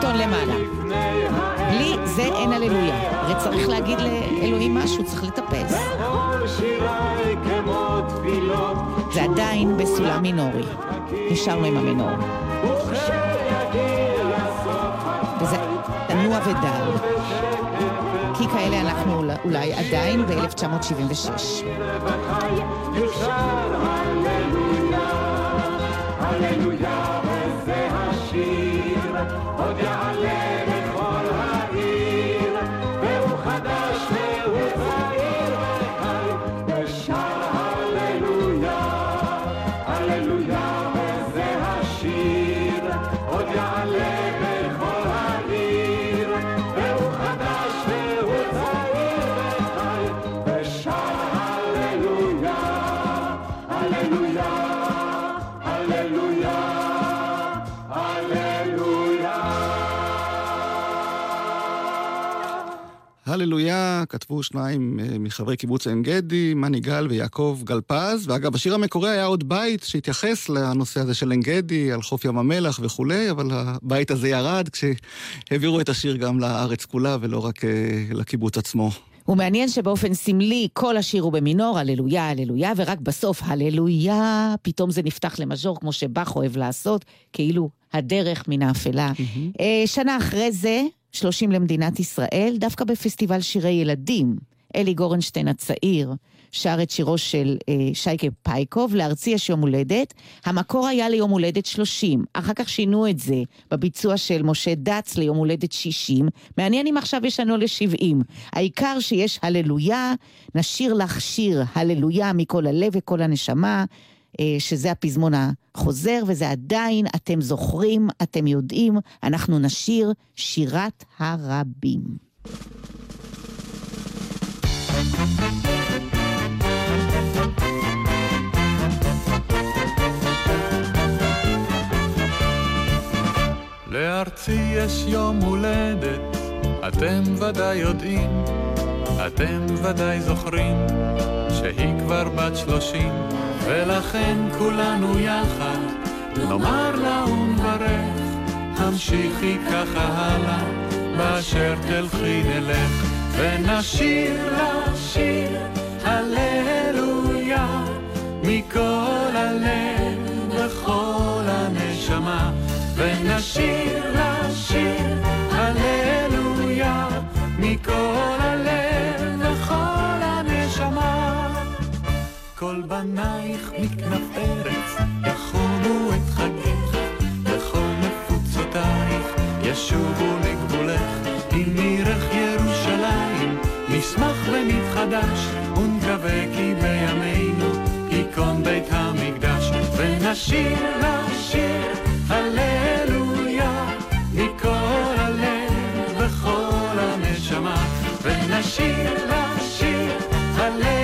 טון למעלה. בלי זה אין הללויה. הרי צריך להגיד לאלוהים משהו, צריך לטפס. זה עדיין בסולם מינורי. נשארנו עם המינור. וזה תנוע ודל. כי כאלה אנחנו אולי עדיין ב-1976. הללויה, וזה השיר, עוד כתבו שניים אה, מחברי קיבוץ עין גדי, מני גל ויעקב גלפז. ואגב, השיר המקורי היה עוד בית שהתייחס לנושא הזה של עין גדי, על חוף ים המלח וכולי, אבל הבית הזה ירד כשהעבירו את השיר גם לארץ כולה ולא רק אה, לקיבוץ עצמו. ומעניין שבאופן סמלי כל השיר הוא במינור, הללויה, הללויה, ורק בסוף הללויה, פתאום זה נפתח למז'ור, כמו שבאך אוהב לעשות, כאילו הדרך מן האפלה. Mm-hmm. שנה אחרי זה, 30 למדינת ישראל, דווקא בפסטיבל שירי ילדים, אלי גורנשטיין הצעיר שר את שירו של אה, שייקה פייקוב, לארצי יש יום הולדת. המקור היה ליום הולדת 30, אחר כך שינו את זה בביצוע של משה דץ ליום הולדת 60. מעניין אם עכשיו יש לנו ל-70. העיקר שיש הללויה, נשיר לך שיר הללויה מכל הלב וכל הנשמה. שזה הפזמון החוזר, וזה עדיין, אתם זוכרים, אתם יודעים, אנחנו נשיר שירת הרבים. לארצי יש יום הולדת, אתם ודאי יודעים, אתם ודאי זוכרים, שהיא כבר בת שלושים, ולכן כולנו יחד נאמר לה ונברך, המשיכי ככה הלאה, באשר תלכי נלך, ונשיר לה שיר הללויה, מכל הלב וכל הנשמה. ונשיר לשיר הללויה מכל הלב כל בנייך מכנף ארץ יחומו את חגך וכל מפוצותייך ישובו לגבולך עם עירך ירושלים. נשמח ונתחדש ונקווה כי בימינו ייכון בית המקדש. ונשיר לשיר הללויה, מכל הלב וכל הנשמה, ונשיר לשיר הללויה,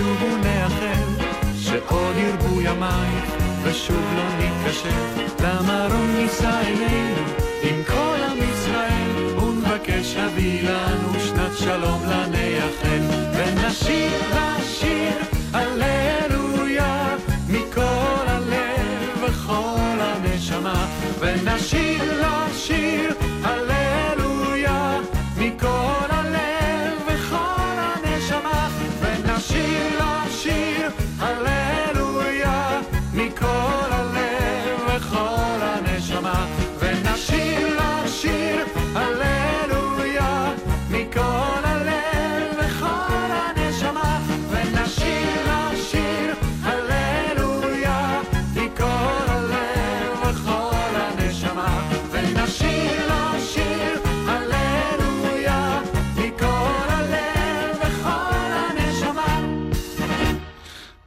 נשוב ונאחל, שעוד ירבו ימייך, ושוב לא נתקשר, למרום נישא אלינו, עם כל עם ישראל, ונבקש הביא לנו שנת שלום לנייחל, ונשיר לשיר הללויה, מכל הלב וכל הנשמה, ונשיר לשיר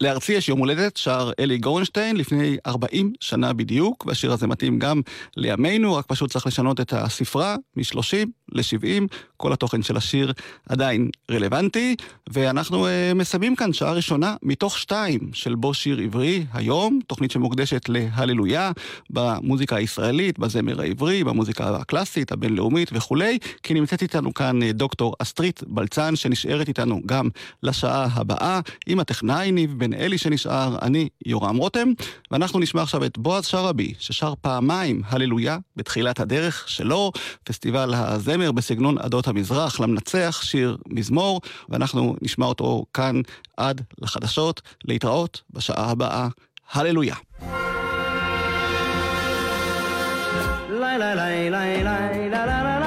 לארצי יש יום הולדת, שר אלי גורנשטיין לפני 40 שנה בדיוק, והשיר הזה מתאים גם לימינו, רק פשוט צריך לשנות את הספרה מ-30 ל-70, כל התוכן של השיר עדיין רלוונטי, ואנחנו uh, מסיימים כאן שעה ראשונה מתוך שתיים של בו שיר עברי היום, תוכנית שמוקדשת להללויה במוזיקה הישראלית, בזמר העברי, במוזיקה הקלאסית, הבינלאומית וכולי, כי נמצאת איתנו כאן uh, דוקטור אסטרית בלצן, שנשארת איתנו גם לשעה הבאה, עם הטכנאי ניב בן אלי שנשאר, אני יורם רותם, ואנחנו נשמע עכשיו את בועז שרעבי, ששר פעמיים הללויה בתחילת הדרך שלו, פסטיבל הזמר בסגנון עדות המזרח, למנצח, שיר מזמור, ואנחנו נשמע אותו כאן עד לחדשות, להתראות בשעה הבאה. הללויה. על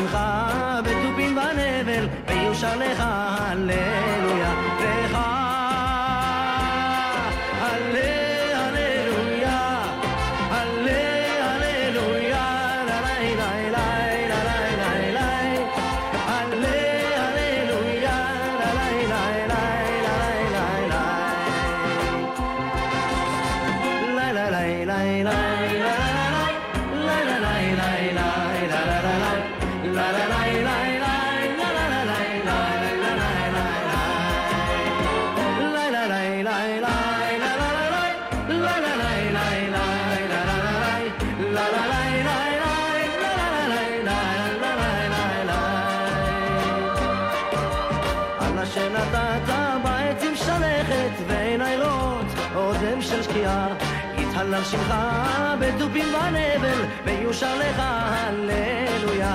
שמחה בתופים בנבל, ויושר לך הלב. של שקיעה יתהלל שמך בתופים ונבל ויושר לך הללויה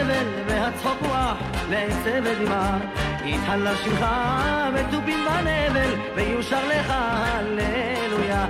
וגם סבל, והצחוק הוא אח לעצב ודמעה. יתהלל שמך בתופים ונבל, ויושר לך הללויה.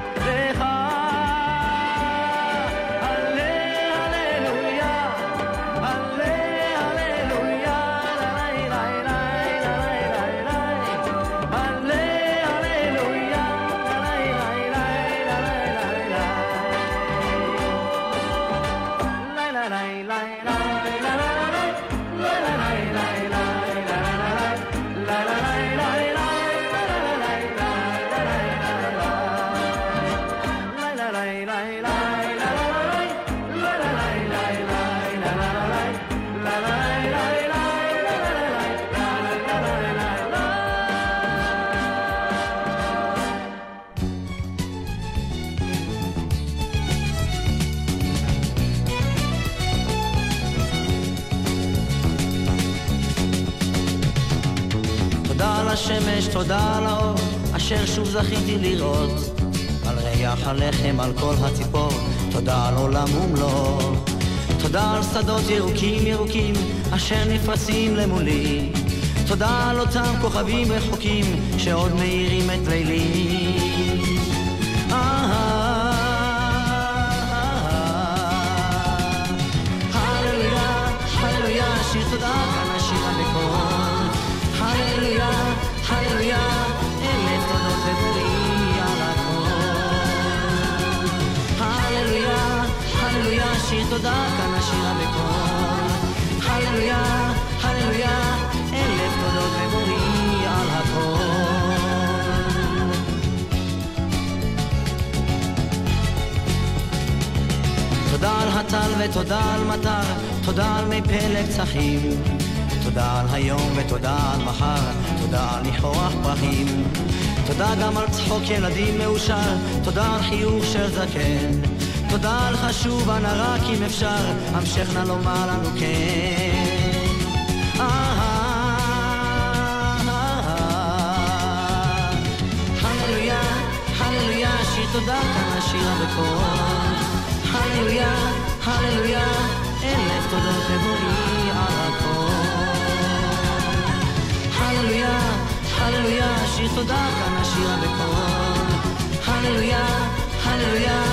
אשר שוב זכיתי לראות. על ריח הלחם, על כל הציפור, תודה על עולם ומלואו. תודה על שדות ירוקים ירוקים, אשר נפרסים למולי. תודה על אותם כוכבים רחוקים, שעוד מאירים את לילי. השיר המקור. הללויה, הללויה, וברי על הכל. הללויה, הללויה, שיר תודה, כאן השיר. הללויה, הללויה, אלף על הכל. תודה על הטל ותודה על מטר, תודה על מי פלג צחים. תודה על היום ותודה על מחר, תודה על ניחוח פרחים. תודה גם על צחוק ילדים מאושר, תודה על חיוך של זקן. תודה על חשוב הנרק אם אפשר, המשך נא לומר לנו כן. הללויה, תודה כאן she'll become. Hallelujah, hallelujah.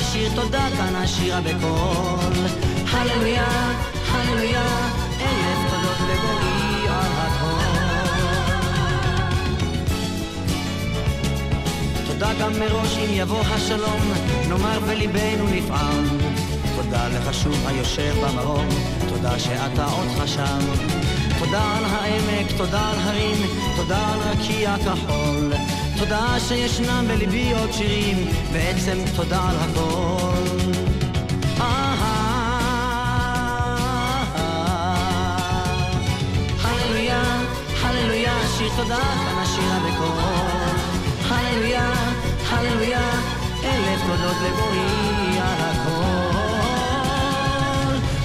הללויה, שיר תודה כאן השירה בקול. הללויה, הללויה, אלף תודות לבואי על הכל. תודה גם מראש אם יבוא השלום, נאמר וליבנו נפעם. תודה לך שוב היושב במרום, תודה שאתה עוד חשב. תודה על העמק, תודה על הרים, תודה על רקיע כחול. תודה שישנם בליבי עוד שירים, בעצם תודה על הכל. הללויה, הללויה, שיר תודה, כאן. הללויה, הללויה.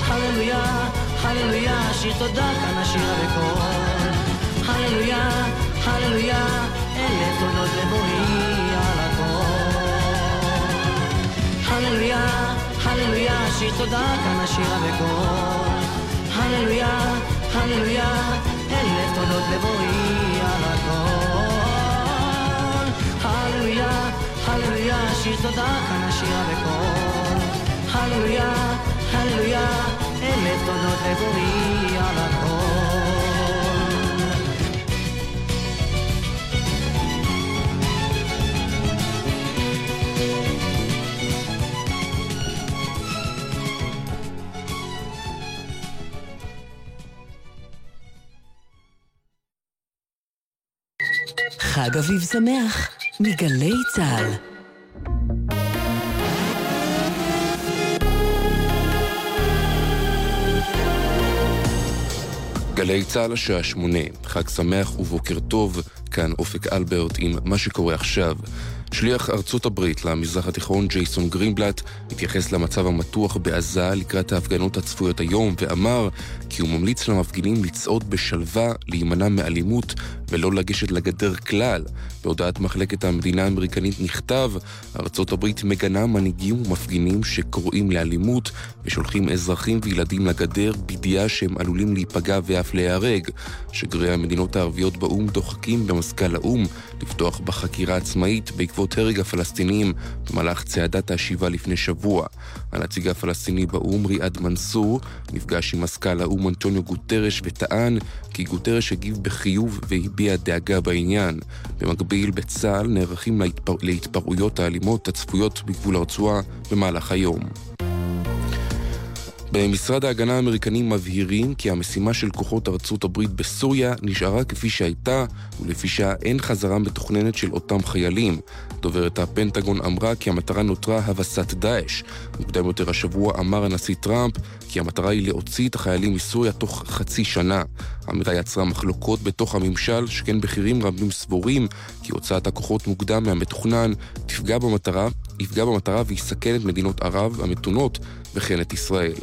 הללויה, הללויה. הללויה, הללויה, אלף תודות לבואי על הכל. הללויה, הללויה, שיר תודה, כאן השירה בקול. הללויה, הללויה, אלף תודות לבואי על הכל. הללויה, הללויה, שיר תודה, כאן השירה בקול. הללויה, הללויה, אלף תודות לבואי על הכל. חג אביב שמח מגלי צה"ל. גלי צה"ל השעה שמונה, חג שמח ובוקר טוב, כאן אופק אלברט עם מה שקורה עכשיו. שליח ארצות הברית למזרח התיכון ג'ייסון גרינבלט התייחס למצב המתוח בעזה לקראת ההפגנות הצפויות היום ואמר כי הוא ממליץ למפגינים לצעוד בשלווה, להימנע מאלימות ולא לגשת לגדר כלל. בהודעת מחלקת המדינה האמריקנית נכתב ארצות הברית מגנה מנהיגים ומפגינים שקוראים לאלימות ושולחים אזרחים וילדים לגדר בידיעה שהם עלולים להיפגע ואף להיהרג. שגרירי המדינות הערביות באו"ם דוחקים במזכ"ל האו"ם לפתוח בחקירה עצמאית בעקבות הרג הפלסטינים במהלך צעדת השיבה לפני שבוע. הנציג הפלסטיני באו"ם ריאד מנסור נפגש עם מזכ"ל האו"ם אנטוניו גוטרש וטען כי גוטרש הגיב בחיוב והביע דאגה בעניין. במקביל, בצה"ל נערכים להתפר... להתפרעויות האלימות הצפויות בגבול הרצועה במהלך היום. במשרד ההגנה האמריקני מבהירים כי המשימה של כוחות ארצות הברית בסוריה נשארה כפי שהייתה, ולפי שעה אין חזרה מתוכננת של אותם חיילים. דוברת הפנטגון אמרה כי המטרה נותרה הבסת דאעש. מוקדם יותר השבוע אמר הנשיא טראמפ כי המטרה היא להוציא את החיילים מסוריה תוך חצי שנה. האמירה יצרה מחלוקות בתוך הממשל, שכן בכירים רבים סבורים כי הוצאת הכוחות מוקדם מהמתוכנן תפגע במטרה, יפגע במטרה ויסכן את מדינות ערב המתונות וכן את ישראל.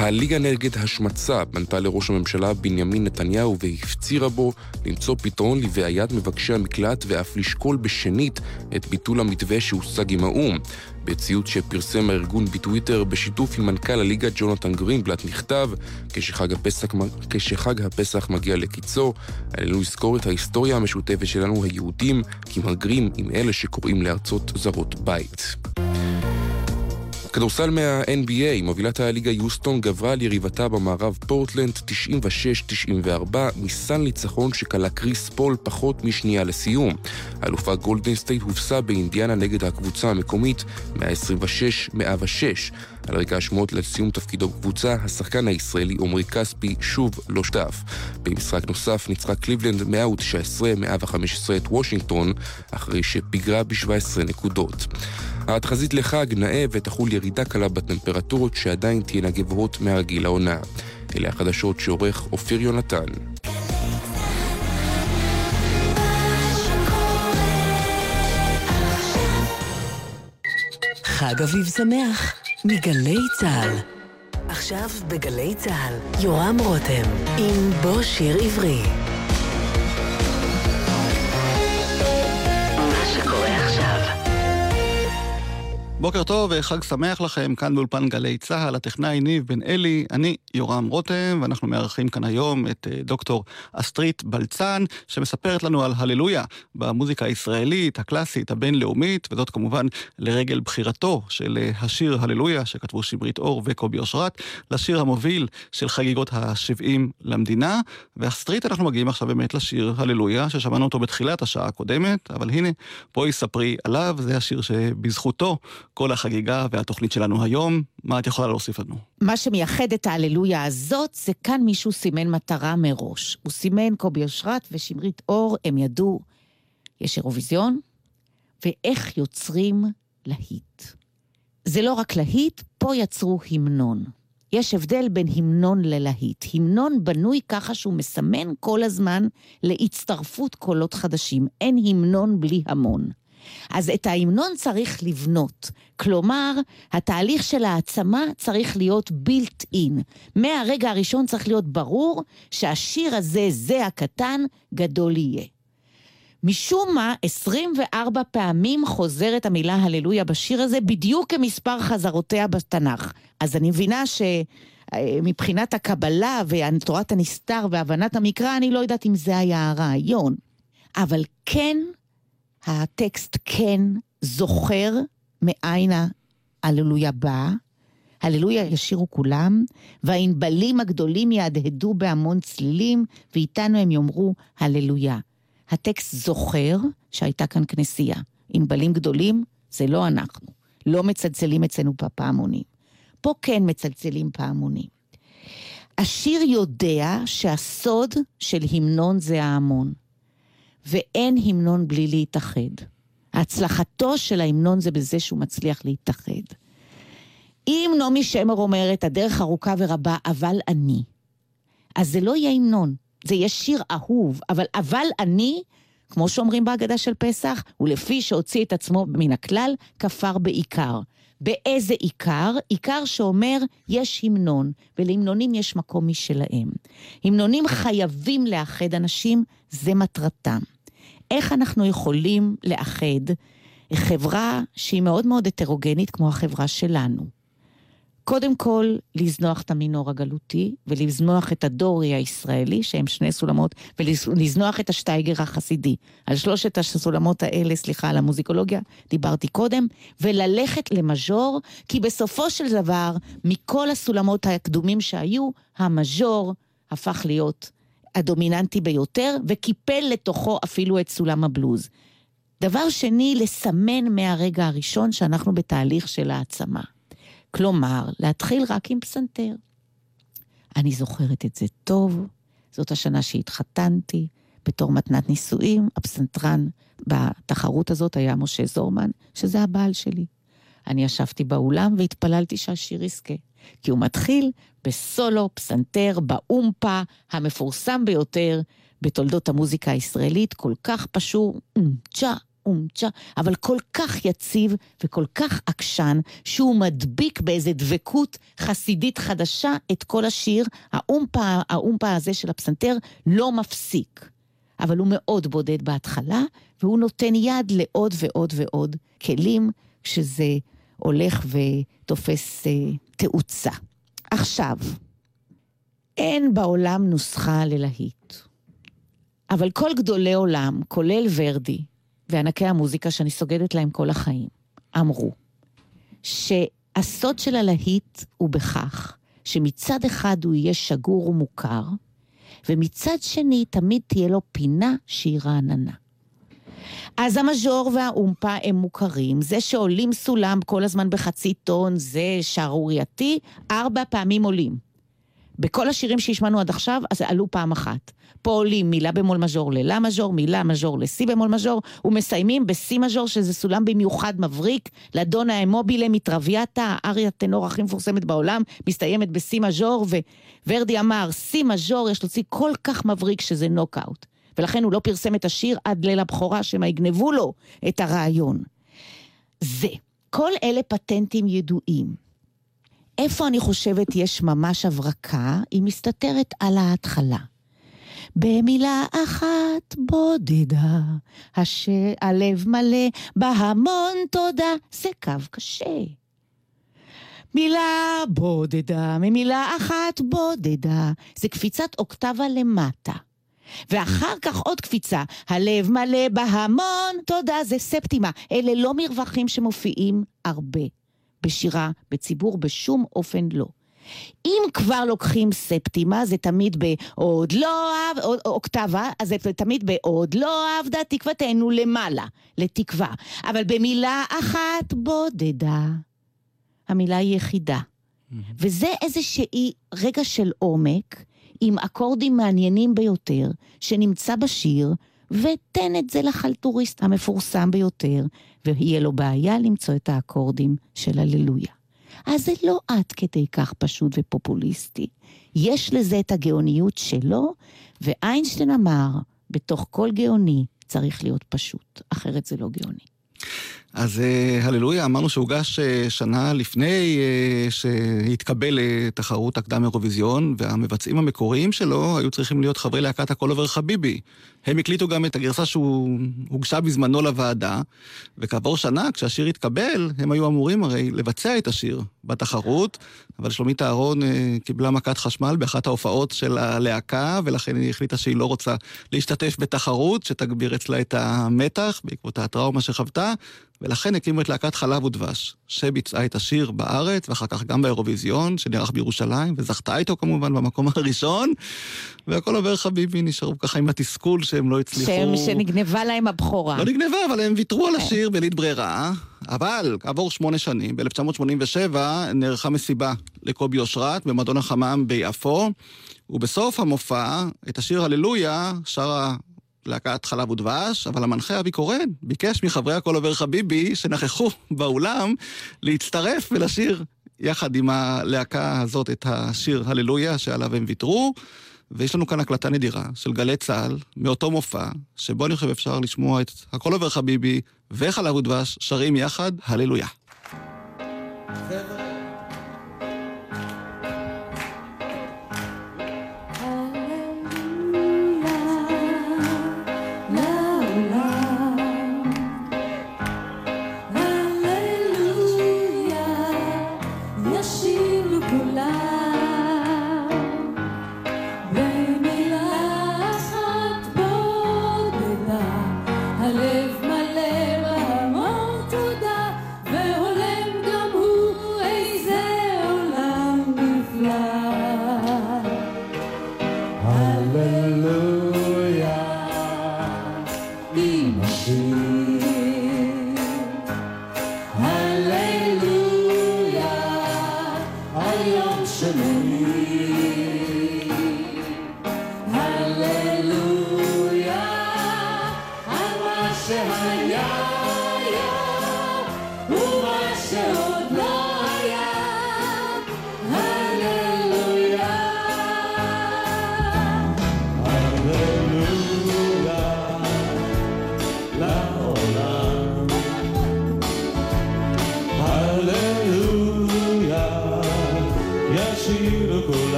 הליגה נגד השמצה פנתה לראש הממשלה בנימין נתניהו והפצירה בו למצוא פתרון לבעיית מבקשי המקלט ואף לשקול בשנית את ביטול המתווה שהושג עם האו"ם. בציוץ שפרסם הארגון בטוויטר בשיתוף עם מנכ"ל הליגה ג'ונתן גרינבלט נכתב כשחג הפסח, כשחג הפסח מגיע לקיצו, עלינו לזכור את ההיסטוריה המשותפת שלנו היהודים כמהגרים עם אלה שקוראים לארצות זרות בית. כדורסל מה-NBA, מובילת הליגה יוסטון גברה על יריבתה במערב פורטלנד 96-94 מסל ניצחון שכלה קריס פול פחות משנייה לסיום. האלופה גולדן סטייט הובסה באינדיאנה נגד הקבוצה המקומית 126-106. על רקע השמועות לסיום תפקידו בקבוצה, השחקן הישראלי עמרי כספי שוב לא שטף. במשחק נוסף ניצחה קליבלנד 119-115 את וושינגטון, אחרי שפיגרה ב-17 נקודות. התחזית לחג נאה ותחול ירידה קלה בטמפרטורות שעדיין תהיינה גבוהות מהרגיל לעונה. אלה החדשות שעורך אופיר יונתן. חג אביב שמח מגלי צה"ל. עכשיו בגלי צה"ל, יורם רותם, עם בוא שיר עברי. בוקר טוב וחג שמח לכם, כאן באולפן גלי צה"ל, הטכנאי ניב בן אלי, אני יורם רותם, ואנחנו מארחים כאן היום את אה, דוקטור אסטרית בלצן, שמספרת לנו על הללויה במוזיקה הישראלית, הקלאסית, הבינלאומית, וזאת כמובן לרגל בחירתו של אה, השיר הללויה, שכתבו שמרית אור וקובי אושרת, לשיר המוביל של חגיגות ה-70 למדינה. ואסטרית, אנחנו מגיעים עכשיו באמת לשיר הללויה, ששמענו אותו בתחילת השעה הקודמת, אבל הנה, בואי ספרי עליו, זה השיר שבזכותו כל החגיגה והתוכנית שלנו היום. מה את יכולה להוסיף לנו? מה שמייחד את ההללויה הזאת, זה כאן מישהו סימן מטרה מראש. הוא סימן קובי אושרת ושמרית אור, הם ידעו, יש אירוויזיון, ואיך יוצרים להיט. זה לא רק להיט, פה יצרו המנון. יש הבדל בין המנון ללהיט. המנון בנוי ככה שהוא מסמן כל הזמן להצטרפות קולות חדשים. אין המנון בלי המון. אז את ההמנון צריך לבנות. כלומר, התהליך של העצמה צריך להיות built in. מהרגע הראשון צריך להיות ברור שהשיר הזה, זה הקטן, גדול יהיה. משום מה, 24 פעמים חוזרת המילה הללויה בשיר הזה, בדיוק כמספר חזרותיה בתנ"ך. אז אני מבינה שמבחינת הקבלה ותורת הנסתר והבנת המקרא, אני לא יודעת אם זה היה הרעיון. אבל כן הטקסט כן זוכר מאין ההללויה באה. הללויה ישירו כולם, והענבלים הגדולים יהדהדו בהמון צלילים, ואיתנו הם יאמרו הללויה. הטקסט זוכר שהייתה כאן כנסייה. ענבלים גדולים זה לא אנחנו. לא מצלצלים אצלנו בפעמונים. פה כן מצלצלים פעמונים. השיר יודע שהסוד של המנון זה ההמון. ואין המנון בלי להתאחד. הצלחתו של ההמנון זה בזה שהוא מצליח להתאחד. אם נעמי שמר אומרת, הדרך ארוכה ורבה, אבל אני, אז זה לא יהיה המנון, זה יהיה שיר אהוב, אבל אבל אני, כמו שאומרים בהגדה של פסח, ולפי שהוציא את עצמו מן הכלל, כפר בעיקר. באיזה עיקר? עיקר שאומר, יש המנון, ולהמנונים יש מקום משלהם. המנונים חייבים לאחד אנשים, זה מטרתם. איך אנחנו יכולים לאחד חברה שהיא מאוד מאוד הטרוגנית כמו החברה שלנו? קודם כל, לזנוח את המינור הגלותי, ולזנוח את הדורי הישראלי, שהם שני סולמות, ולזנוח את השטייגר החסידי. על שלושת הסולמות האלה, סליחה, על המוזיקולוגיה, דיברתי קודם, וללכת למז'ור, כי בסופו של דבר, מכל הסולמות הקדומים שהיו, המז'ור הפך להיות הדומיננטי ביותר, וקיפל לתוכו אפילו את סולם הבלוז. דבר שני, לסמן מהרגע הראשון שאנחנו בתהליך של העצמה. כלומר, להתחיל רק עם פסנתר. אני זוכרת את זה טוב, זאת השנה שהתחתנתי, בתור מתנת נישואים, הפסנתרן בתחרות הזאת היה משה זורמן, שזה הבעל שלי. אני ישבתי באולם והתפללתי שהשיר יזכה. כי הוא מתחיל בסולו פסנתר באומפה המפורסם ביותר בתולדות המוזיקה הישראלית, כל כך פשור, אומצ'ה, אומצ'ה, אבל כל כך יציב וכל כך עקשן, שהוא מדביק באיזה דבקות חסידית חדשה את כל השיר. האומפה, האומפה הזה של הפסנתר לא מפסיק. אבל הוא מאוד בודד בהתחלה, והוא נותן יד לעוד ועוד ועוד כלים, כשזה הולך ותופס אה, תאוצה. עכשיו, אין בעולם נוסחה ללהיט. אבל כל גדולי עולם, כולל ורדי וענקי המוזיקה שאני סוגדת להם כל החיים, אמרו שהסוד של הלהיט הוא בכך שמצד אחד הוא יהיה שגור ומוכר, ומצד שני תמיד תהיה לו פינה שהיא רעננה. אז המז'ור והאומפה הם מוכרים. זה שעולים סולם כל הזמן בחצי טון זה שערורייתי, ארבע פעמים עולים. בכל השירים שהשמענו עד עכשיו, אז עלו פעם אחת. פה עולים מילה במול מז'ור ללה מז'ור, מילה מז'ור לסי במול מז'ור, ומסיימים בסי מז'ור, שזה סולם במיוחד מבריק, לדונה אמובילה מטרוויאטה, האריה טנור הכי מפורסמת בעולם, מסתיימת בסי מז'ור, וורדי אמר, סי מז'ור יש להוציא כל כך מבריק שזה נוקאוט. ולכן הוא לא פרסם את השיר עד ליל הבכורה, שמא יגנבו לו את הרעיון. זה, כל אלה פטנטים ידועים. איפה אני חושבת יש ממש הברקה? היא מסתתרת על ההתחלה. במילה אחת בודדה, הלב מלא בהמון תודה, זה קו קשה. מילה בודדה, ממילה אחת בודדה, זה קפיצת אוקטבה למטה. ואחר כך עוד קפיצה, הלב מלא בהמון תודה, זה ספטימה. אלה לא מרווחים שמופיעים הרבה בשירה, בציבור, בשום אופן לא. אם כבר לוקחים ספטימה, זה תמיד בעוד לא אהב, אוקטבה, אז זה תמיד בעוד לא אהבדה תקוותנו למעלה, לתקווה. אבל במילה אחת בודדה, המילה היא יחידה. וזה איזושהי רגע של עומק, עם אקורדים מעניינים ביותר, שנמצא בשיר, ותן את זה לחלטוריסט המפורסם ביותר, ויהיה לו בעיה למצוא את האקורדים של הללויה. אז זה לא עד כדי כך פשוט ופופוליסטי. יש לזה את הגאוניות שלו, ואיינשטיין אמר, בתוך כל גאוני צריך להיות פשוט, אחרת זה לא גאוני. אז uh, הללויה, אמרנו שהוגש uh, שנה לפני uh, שהתקבל לתחרות הקדם אירוויזיון, והמבצעים המקוריים שלו היו צריכים להיות חברי להקת הכל עובר חביבי. הם הקליטו גם את הגרסה שהוגשה בזמנו לוועדה, וכעבור שנה, כשהשיר התקבל, הם היו אמורים הרי לבצע את השיר בתחרות, אבל שלומית אהרון קיבלה מכת חשמל באחת ההופעות של הלהקה, ולכן היא החליטה שהיא לא רוצה להשתתף בתחרות, שתגביר אצלה את המתח בעקבות הטראומה שחוותה. ולכן הקימו את להקת חלב ודבש, שביצעה את השיר בארץ, ואחר כך גם באירוויזיון, שנערך בירושלים, וזכתה איתו כמובן במקום הראשון, והכל עובר חביבי, נשארו ככה עם התסכול שהם לא הצליחו... שהם, שנגנבה להם הבכורה. לא נגנבה, אבל הם ויתרו על השיר בלית ברירה, אבל כעבור שמונה שנים, ב-1987, נערכה מסיבה לקובי אושרת במועדון החמם ביפו, ובסוף המופע, את השיר הללויה, שרה להקת חלב ודבש, אבל המנחה אבי קורן ביקש מחברי הכל עובר חביבי שנכחו באולם להצטרף ולשיר יחד עם הלהקה הזאת את השיר הללויה שעליו הם ויתרו. ויש לנו כאן הקלטה נדירה של גלי צה"ל מאותו מופע, שבו אני חושב אפשר לשמוע את הכל עובר חביבי וחלב ודבש שרים יחד הללויה. אז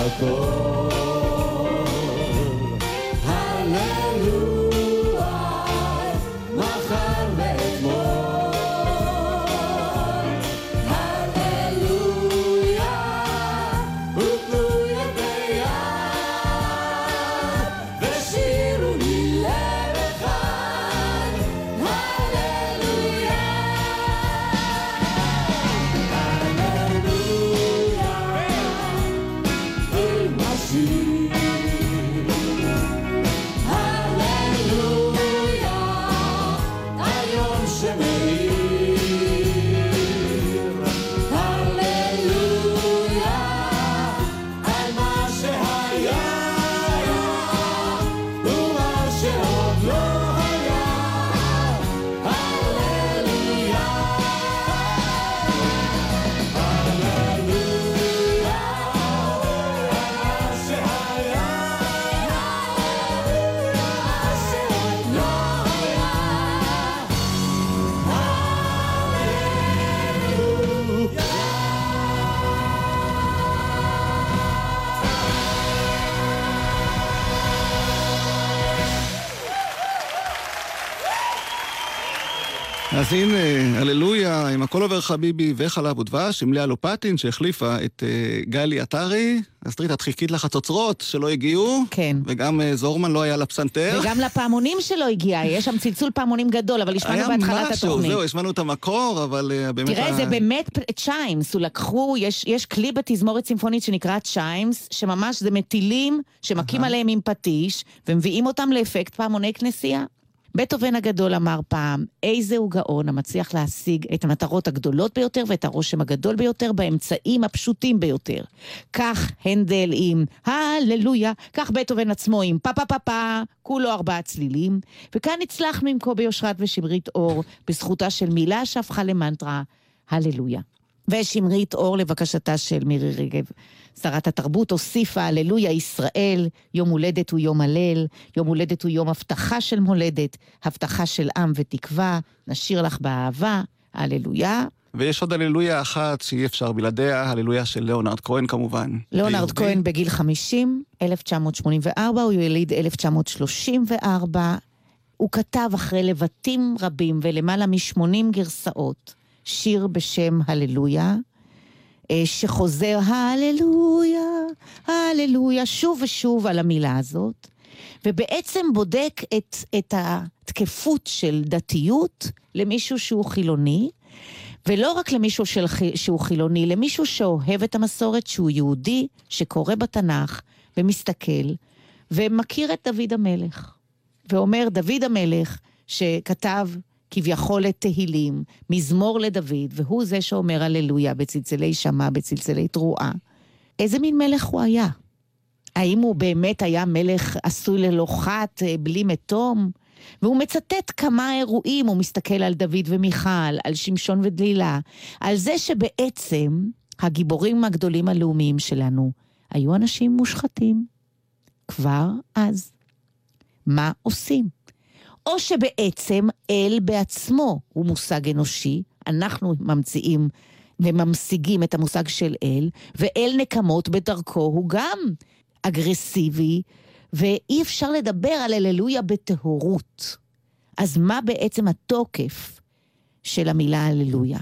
Adoro. חביבי וחלב ודבש, עם לאה לופטין שהחליפה את uh, גלי עטרי. אסטרית, את חיכית לחצוצרות שלא הגיעו. כן. וגם uh, זורמן לא היה לפסנתר. וגם לפעמונים שלא הגיע, יש שם צלצול פעמונים גדול, אבל השמענו בהתחלת היה משהו, התוכנית. זהו, השמענו את המקור, אבל uh, באמת... תראה, ה- זה באמת צ'יימס, הוא לקחו, יש, יש כלי בתזמורת צימפונית שנקרא צ'יימס, שממש זה מטילים שמכים עליהם עם פטיש, ומביאים אותם לאפקט פעמוני כנסייה. בטהובן הגדול אמר פעם, איזה הוא גאון המצליח להשיג את המטרות הגדולות ביותר ואת הרושם הגדול ביותר באמצעים הפשוטים ביותר. כך הנדל עם הללויה, כך בטהובן עצמו עם פה פה פה פה, כולו ארבעה צלילים, וכאן הצלחנו עם קובי אושרת ושמרית אור, בזכותה של מילה שהפכה למנטרה, הללויה. ושמרית אור לבקשתה של מירי רגב. שרת התרבות הוסיפה, הללויה ישראל, יום הולדת הוא יום הלל, יום הולדת הוא יום הבטחה של מולדת, הבטחה של עם ותקווה, נשאיר לך באהבה, הללויה. ויש עוד הללויה אחת שאי אפשר בלעדיה, הללויה של ליאונרד כהן כמובן. ליאונרד. כהן בגיל 50, 1984, הוא יליד 1934. הוא כתב אחרי לבטים רבים ולמעלה מ-80 גרסאות שיר בשם הללויה, אה, שחוזר הללויה, הללויה, שוב ושוב על המילה הזאת, ובעצם בודק את, את התקפות של דתיות למישהו שהוא חילוני, ולא רק למישהו של, שהוא חילוני, למישהו שאוהב את המסורת, שהוא יהודי, שקורא בתנ"ך ומסתכל, ומכיר את דוד המלך. ואומר, דוד המלך, שכתב כביכול את תהילים, מזמור לדוד, והוא זה שאומר הללויה בצלצלי שמע, בצלצלי תרועה. איזה מין מלך הוא היה? האם הוא באמת היה מלך עשוי ללא חת, אה, בלי מתום? והוא מצטט כמה אירועים, הוא מסתכל על דוד ומיכל, על שמשון ודלילה, על זה שבעצם הגיבורים הגדולים הלאומיים שלנו היו אנשים מושחתים. כבר אז. מה עושים? או שבעצם אל בעצמו הוא מושג אנושי, אנחנו ממציאים וממשיגים את המושג של אל, ואל נקמות בדרכו הוא גם אגרסיבי, ואי אפשר לדבר על הללויה בטהורות. אז מה בעצם התוקף של המילה הללויה?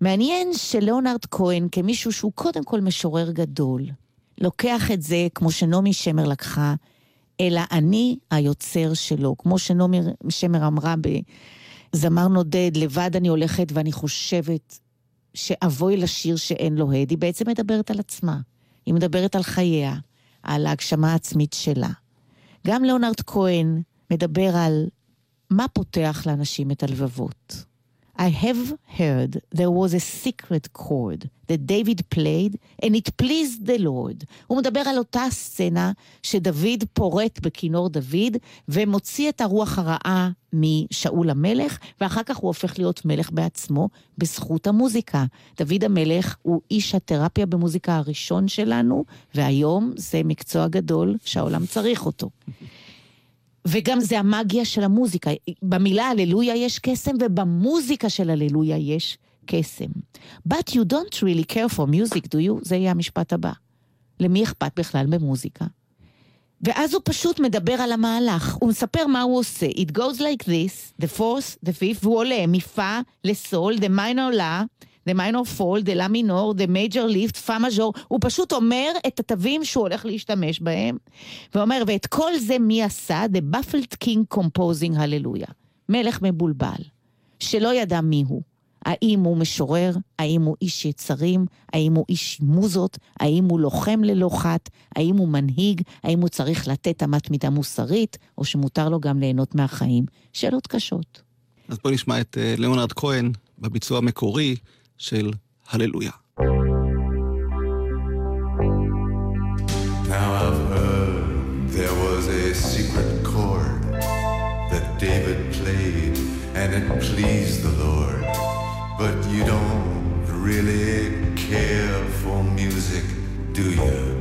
מעניין שלאונרד כהן, כמישהו שהוא קודם כל משורר גדול, לוקח את זה, כמו שנעמי שמר לקחה, אלא אני היוצר שלו. כמו שנעמי שמר אמרה בזמר נודד, לבד אני הולכת ואני חושבת שאבוי לשיר שאין לו הד, היא בעצם מדברת על עצמה. היא מדברת על חייה, על ההגשמה העצמית שלה. גם ליאונרד כהן מדבר על מה פותח לאנשים את הלבבות. I have heard there was a secret chord that David played and it pleased the Lord. הוא מדבר על אותה סצנה שדוד פורט בכינור דוד ומוציא את הרוח הרעה משאול המלך, ואחר כך הוא הופך להיות מלך בעצמו בזכות המוזיקה. דוד המלך הוא איש התרפיה במוזיקה הראשון שלנו, והיום זה מקצוע גדול שהעולם צריך אותו. וגם זה המאגיה של המוזיקה. במילה הללויה יש קסם, ובמוזיקה של הללויה יש קסם. But you don't really care for music, do you? זה יהיה המשפט הבא. למי אכפת בכלל במוזיקה? ואז הוא פשוט מדבר על המהלך, הוא מספר מה הוא עושה. It goes like this, the fourth, the fifth, והוא עולה מפה לסול, the minor לה, the minor fall, the לה מינור, the major lift, פה מז'ור, הוא פשוט אומר את התווים שהוא הולך להשתמש בהם, ואומר, ואת כל זה מי עשה? The baffled king composing הללויה. מלך מבולבל, שלא ידע מי הוא. האם הוא משורר? האם הוא איש יצרים? האם הוא איש מוזות? האם הוא לוחם ללא חת? האם הוא מנהיג? האם הוא צריך לתת אמת מידה מוסרית? או שמותר לו גם ליהנות מהחיים? שאלות קשות. אז בואי נשמע את אה, ליאונרד כהן בביצוע המקורי של הללויה. Now I've heard there was a secret chord that David played and it pleased the Lord. But you don't really care for music, do you?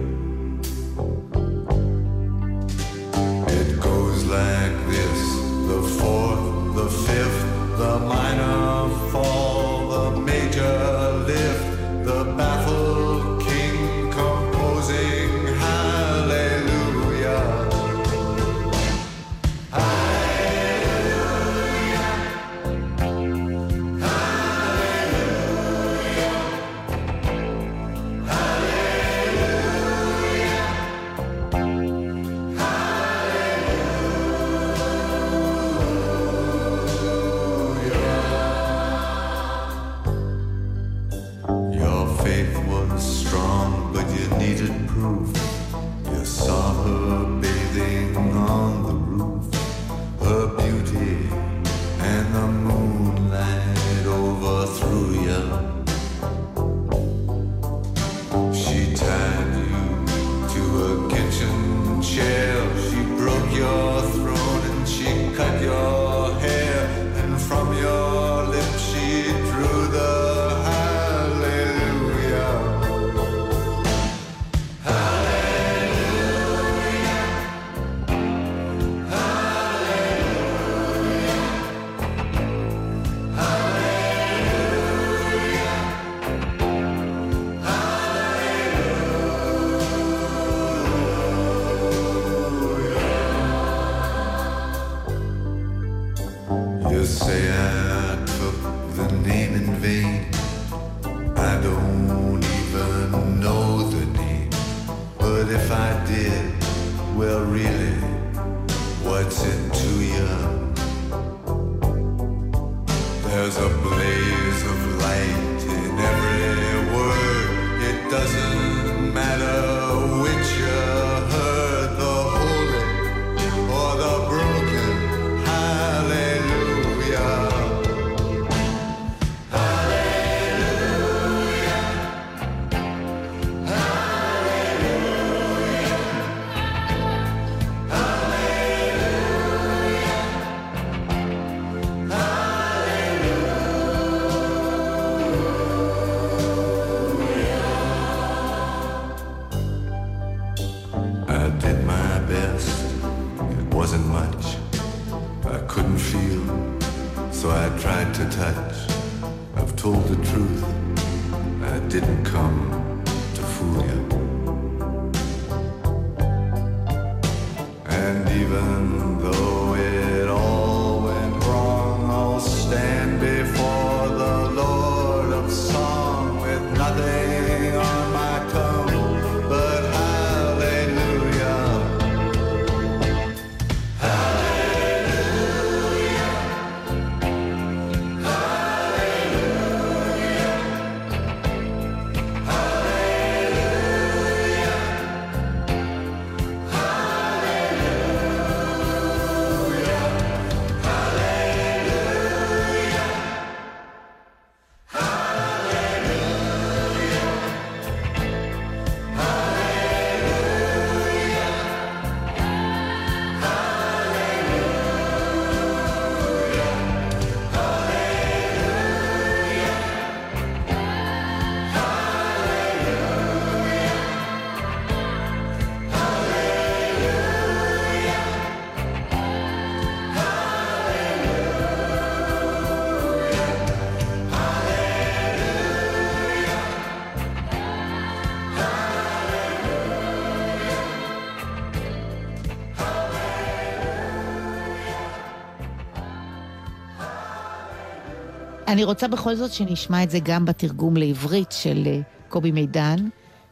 אני רוצה בכל זאת שנשמע את זה גם בתרגום לעברית של אה, קובי מידן,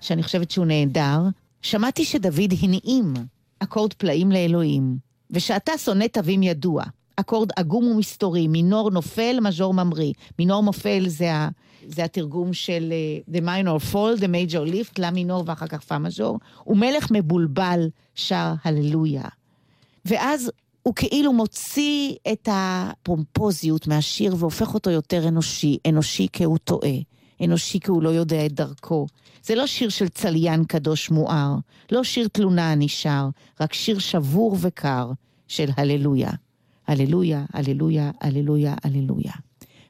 שאני חושבת שהוא נהדר. שמעתי שדוד הנעים אקורד פלאים לאלוהים, ושאתה שונא תווים ידוע. אקורד עגום ומסתורי, מינור נופל, מז'ור ממריא. מינור נופל זה, ה, זה התרגום של uh, The minor fall, The major lift, לה מינור ואחר כך פה מז'ור. ומלך מבולבל שר הללויה. ואז הוא כאילו מוציא את הפומפוזיות מהשיר והופך אותו יותר אנושי, אנושי כי הוא טועה, אנושי כי הוא לא יודע את דרכו. זה לא שיר של צליין קדוש מואר, לא שיר תלונה שר, רק שיר שבור וקר של הללויה. הללויה, הללויה, הללויה, הללויה.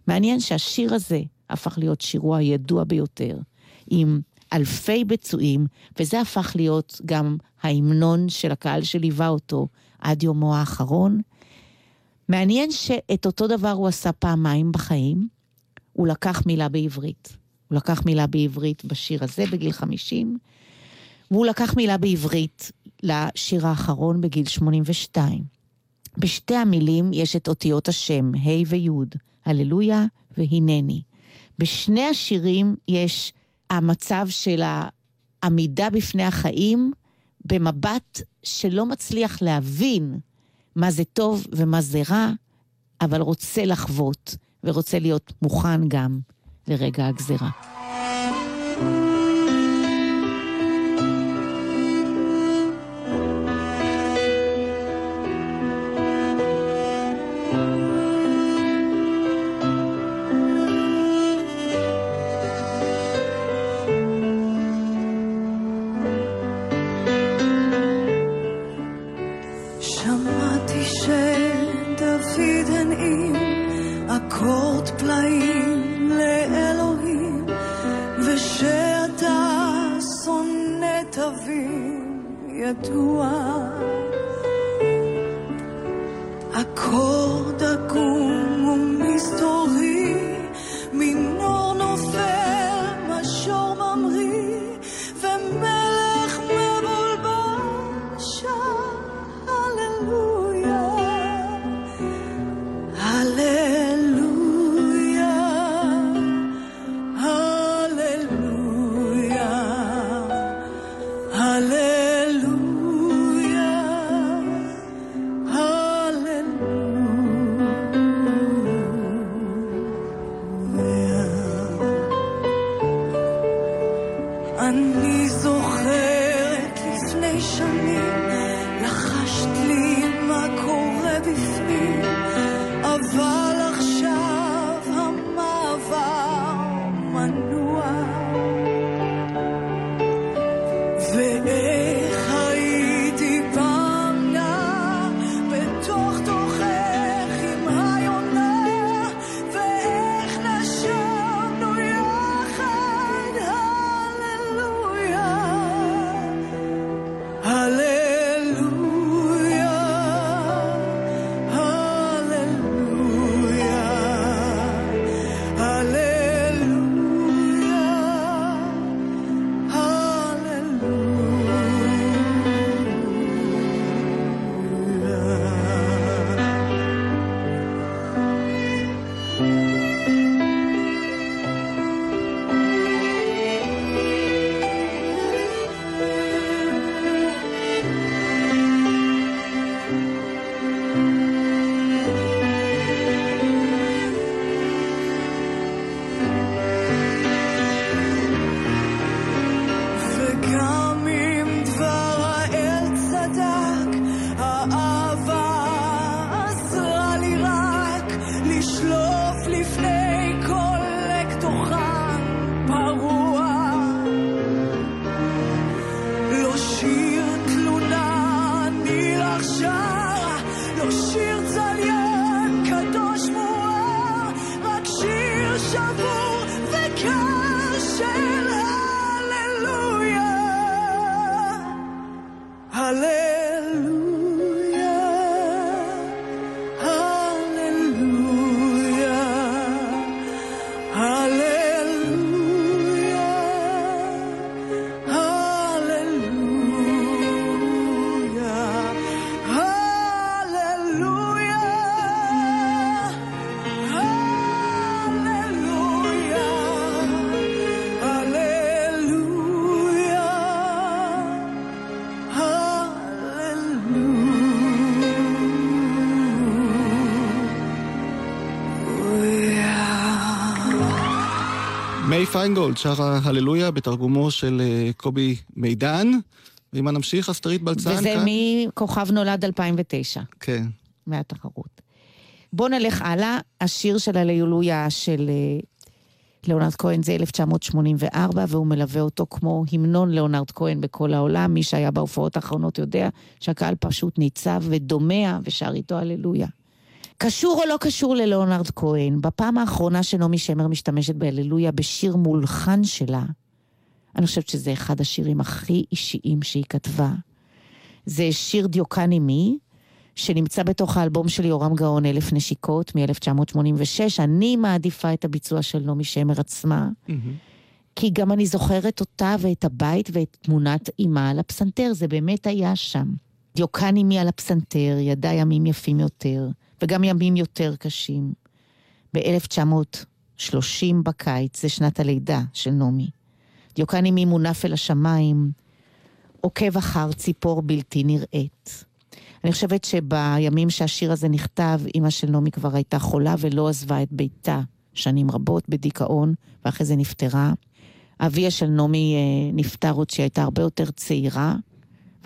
מעניין שהשיר הזה הפך להיות שירו הידוע ביותר, עם אלפי ביצועים, וזה הפך להיות גם ההמנון של הקהל שליווה אותו עד יומו האחרון. מעניין שאת אותו דבר הוא עשה פעמיים בחיים. הוא לקח מילה בעברית. הוא לקח מילה בעברית בשיר הזה בגיל 50, והוא לקח מילה בעברית לשיר האחרון בגיל 82. בשתי המילים יש את אותיות השם, ה' וי', הללויה והנני. בשני השירים יש המצב של העמידה בפני החיים במבט שלא מצליח להבין מה זה טוב ומה זה רע, אבל רוצה לחוות ורוצה להיות מוכן גם לרגע הגזירה. פלאים לאלוהים, ושאתה שונא תבין, ידוע. אקורד עקום ומסתורי פיינגולד שרה הללויה בתרגומו של אה, קובי מידן. ואם נמשיך, אסטרית בלצן וזה כאן. מכוכב נולד 2009, כן. מהתחרות. בואו נלך הלאה. השיר של הללויה של אה, ליאונרד כהן זה 1984, והוא מלווה אותו כמו המנון ליאונרד כהן בכל העולם. מי שהיה בהופעות האחרונות יודע שהקהל פשוט ניצב ודומע ושר איתו הללויה. קשור או לא קשור לליאונרד כהן, בפעם האחרונה שנעמי שמר משתמשת בהללויה בשיר מולחן שלה, אני חושבת שזה אחד השירים הכי אישיים שהיא כתבה. זה שיר דיוקני מי, שנמצא בתוך האלבום של יורם גאון, אלף נשיקות, מ-1986. אני מעדיפה את הביצוע של נעמי שמר עצמה, כי גם אני זוכרת אותה ואת הבית ואת תמונת אימה על הפסנתר, זה באמת היה שם. דיוקני מי על הפסנתר, ידע ימים יפים יותר, וגם ימים יותר קשים. ב-1930 בקיץ, זה שנת הלידה של נעמי. דיוקני מונף אל השמיים, עוקב אחר ציפור בלתי נראית. אני חושבת שבימים שהשיר הזה נכתב, אימא של נעמי כבר הייתה חולה ולא עזבה את ביתה שנים רבות בדיכאון, ואחרי זה נפטרה. אביה של נעמי אה, נפטר עוד שהיא הייתה הרבה יותר צעירה,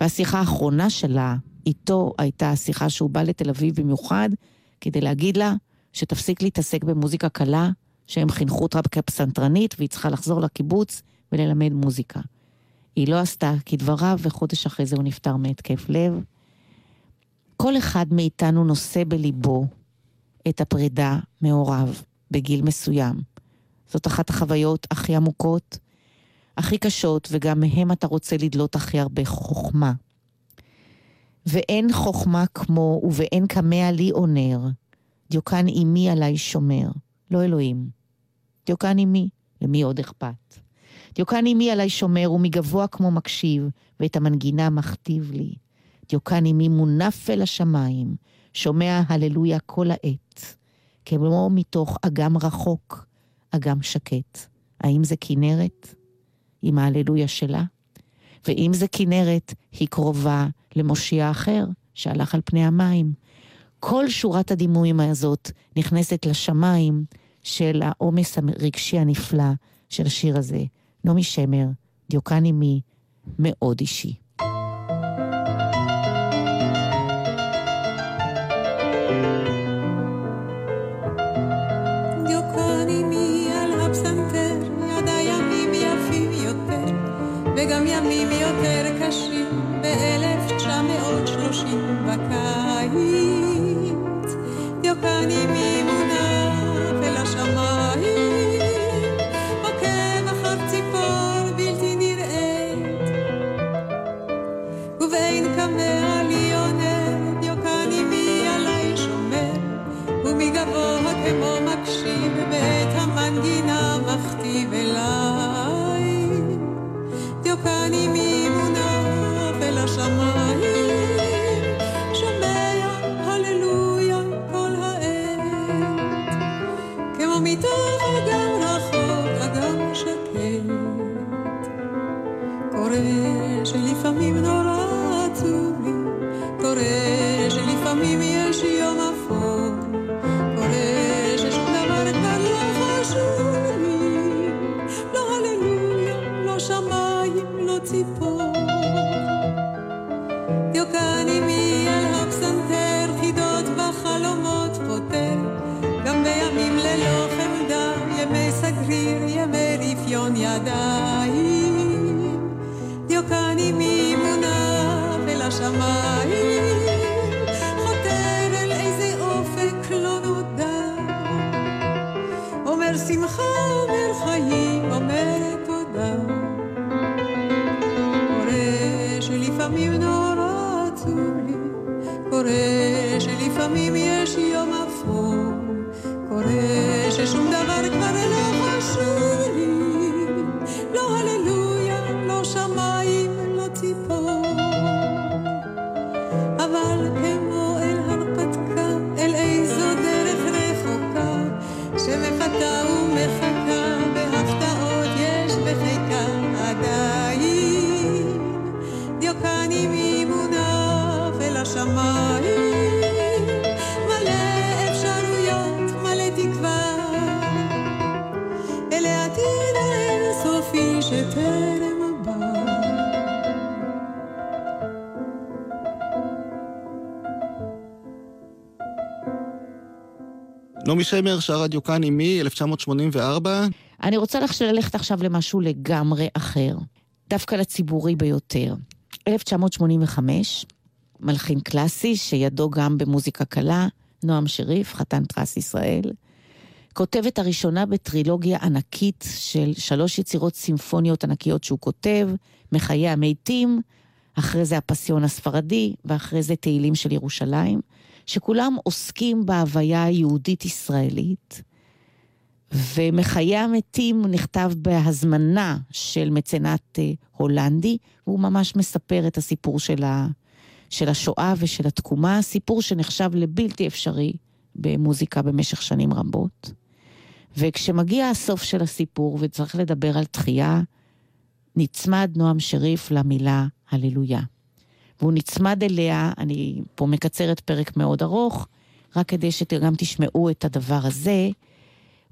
והשיחה האחרונה שלה איתו הייתה השיחה שהוא בא לתל אביב במיוחד, כדי להגיד לה שתפסיק להתעסק במוזיקה קלה, שהם חינכו אותה כפסנתרנית, והיא צריכה לחזור לקיבוץ וללמד מוזיקה. היא לא עשתה כדבריו, וחודש אחרי זה הוא נפטר מהתקף לב. כל אחד מאיתנו נושא בליבו את הפרידה מהוריו בגיל מסוים. זאת אחת החוויות הכי עמוקות, הכי קשות, וגם מהם אתה רוצה לדלות הכי הרבה חוכמה. ואין חוכמה כמו, ובאין קמע לי אונר. דיוקן עמי עלי שומר, לא אלוהים. דיוקן עמי, למי עוד אכפת? דיוקן עמי עלי שומר, ומגבוה כמו מקשיב, ואת המנגינה מכתיב לי. דיוקן עמי מונף אל השמיים, שומע הללויה כל העת. כמו מתוך אגם רחוק, אגם שקט. האם זה כנרת? עם ההללויה שלה? ואם זה כנרת, היא קרובה למושיע אחר, שהלך על פני המים. כל שורת הדימויים הזאת נכנסת לשמיים של העומס הרגשי הנפלא של השיר הזה. נעמי שמר, דיוקן עמי, מאוד אישי. ידע ימים יותר, וגם ימים יותר קשים, ב-1930 בקיץ. דיוקן עמי שמר שרה דיוקן עמי, 1984. אני רוצה ללכת עכשיו למשהו לגמרי אחר, דווקא לציבורי ביותר. 1985, מלחין קלאסי, שידו גם במוזיקה קלה, נועם שריף, חתן פרס ישראל. כותבת הראשונה בטרילוגיה ענקית של שלוש יצירות סימפוניות ענקיות שהוא כותב, מחיי המתים, אחרי זה הפסיון הספרדי, ואחרי זה תהילים של ירושלים, שכולם עוסקים בהוויה היהודית-ישראלית. ומחיי המתים נכתב בהזמנה של מצנת אה, הולנדי, והוא ממש מספר את הסיפור של, ה, של השואה ושל התקומה, סיפור שנחשב לבלתי אפשרי במוזיקה במשך שנים רבות. וכשמגיע הסוף של הסיפור וצריך לדבר על תחייה, נצמד נועם שריף למילה הללויה. והוא נצמד אליה, אני פה מקצרת פרק מאוד ארוך, רק כדי שגם תשמעו את הדבר הזה.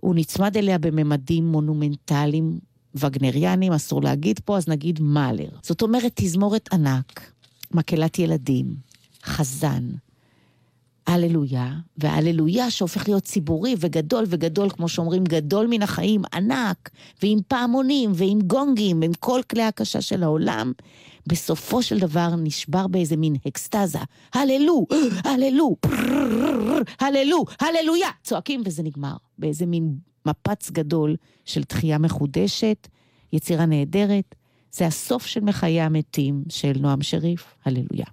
הוא נצמד אליה בממדים מונומנטליים וגנריאנים, אסור להגיד פה, אז נגיד מאלר. זאת אומרת, תזמורת ענק, מקהלת ילדים, חזן, הללויה, וההללויה שהופך להיות ציבורי וגדול וגדול, כמו שאומרים, גדול מן החיים, ענק, ועם פעמונים, ועם גונגים, ועם כל כלי הקשה של העולם, בסופו של דבר נשבר באיזה מין אקסטזה. הללו, הללו, הללו, הללויה! צועקים וזה נגמר. באיזה מין מפץ גדול של תחייה מחודשת, יצירה נהדרת. זה הסוף של מחיי המתים של נועם שריף, הללויה.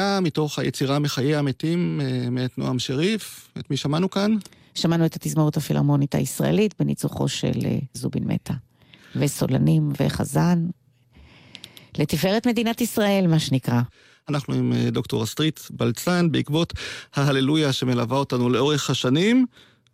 הללויה, מתוך היצירה מחיי המתים, אה, מאת נועם שריף. את מי שמענו כאן? שמענו את התזמורת הפילהרמונית הישראלית בניצוחו של אה, זובין מטה. וסולנים וחזן. לתפארת מדינת ישראל, מה שנקרא. אנחנו עם אה, דוקטור אסטרית בלצן, בעקבות ההללויה שמלווה אותנו לאורך השנים,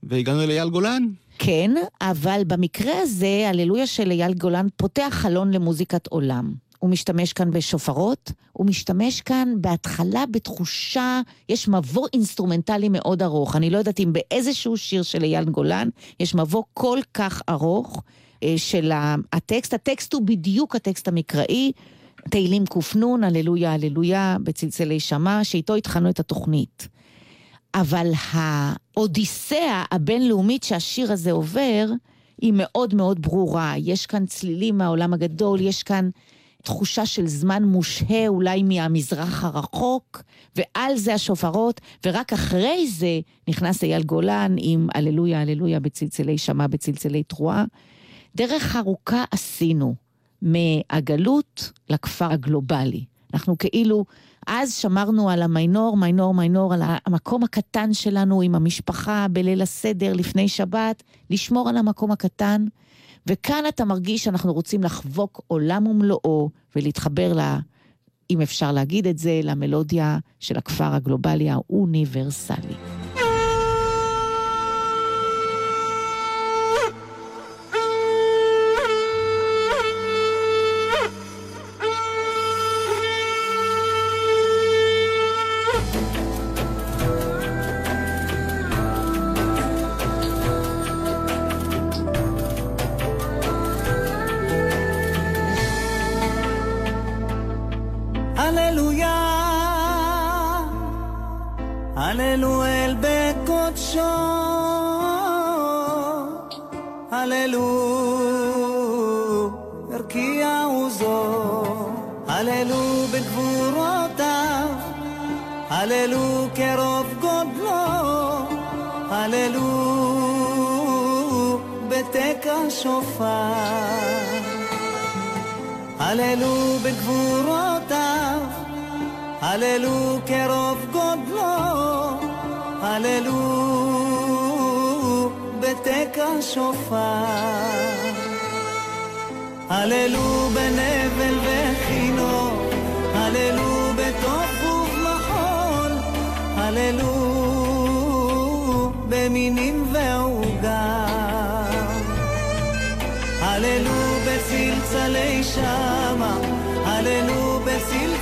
והגענו אל אייל גולן. כן, אבל במקרה הזה, הללויה של אייל גולן פותח חלון למוזיקת עולם. הוא משתמש כאן בשופרות, הוא משתמש כאן בהתחלה בתחושה, יש מבוא אינסטרומנטלי מאוד ארוך. אני לא יודעת אם באיזשהו שיר של אייל גולן יש מבוא כל כך ארוך אה, של הטקסט. הטקסט הוא בדיוק הטקסט המקראי, תהילים קנ, הללויה, הללויה, בצלצלי שמע, שאיתו התחלנו את התוכנית. אבל האודיסאה הבינלאומית שהשיר הזה עובר, היא מאוד מאוד ברורה. יש כאן צלילים מהעולם הגדול, יש כאן תחושה של זמן מושהה אולי מהמזרח הרחוק, ועל זה השופרות, ורק אחרי זה נכנס אייל גולן עם הללויה, הללויה בצלצלי שמע, בצלצלי תרועה. דרך ארוכה עשינו מהגלות לכפר הגלובלי. אנחנו כאילו, אז שמרנו על המיינור, מיינור, מיינור, על המקום הקטן שלנו עם המשפחה בליל הסדר לפני שבת, לשמור על המקום הקטן. וכאן אתה מרגיש שאנחנו רוצים לחבוק עולם ומלואו ולהתחבר ל... אם אפשר להגיד את זה, למלודיה של הכפר הגלובלי האוניברסלי. הללו אל בקודשו, הללו הרקיע עוזו, הללו בגבורותיו, הללו כרוב גודלו, הללו בתק השופר. הללו בגבורותיו, הללו כרוב גודלו, הללו בתק השופר. הללו בנבל וכינור, הללו בתוף ובמחול, הללו במינים ועוגה. הללו בצלצלי שמה, הללו תרועה,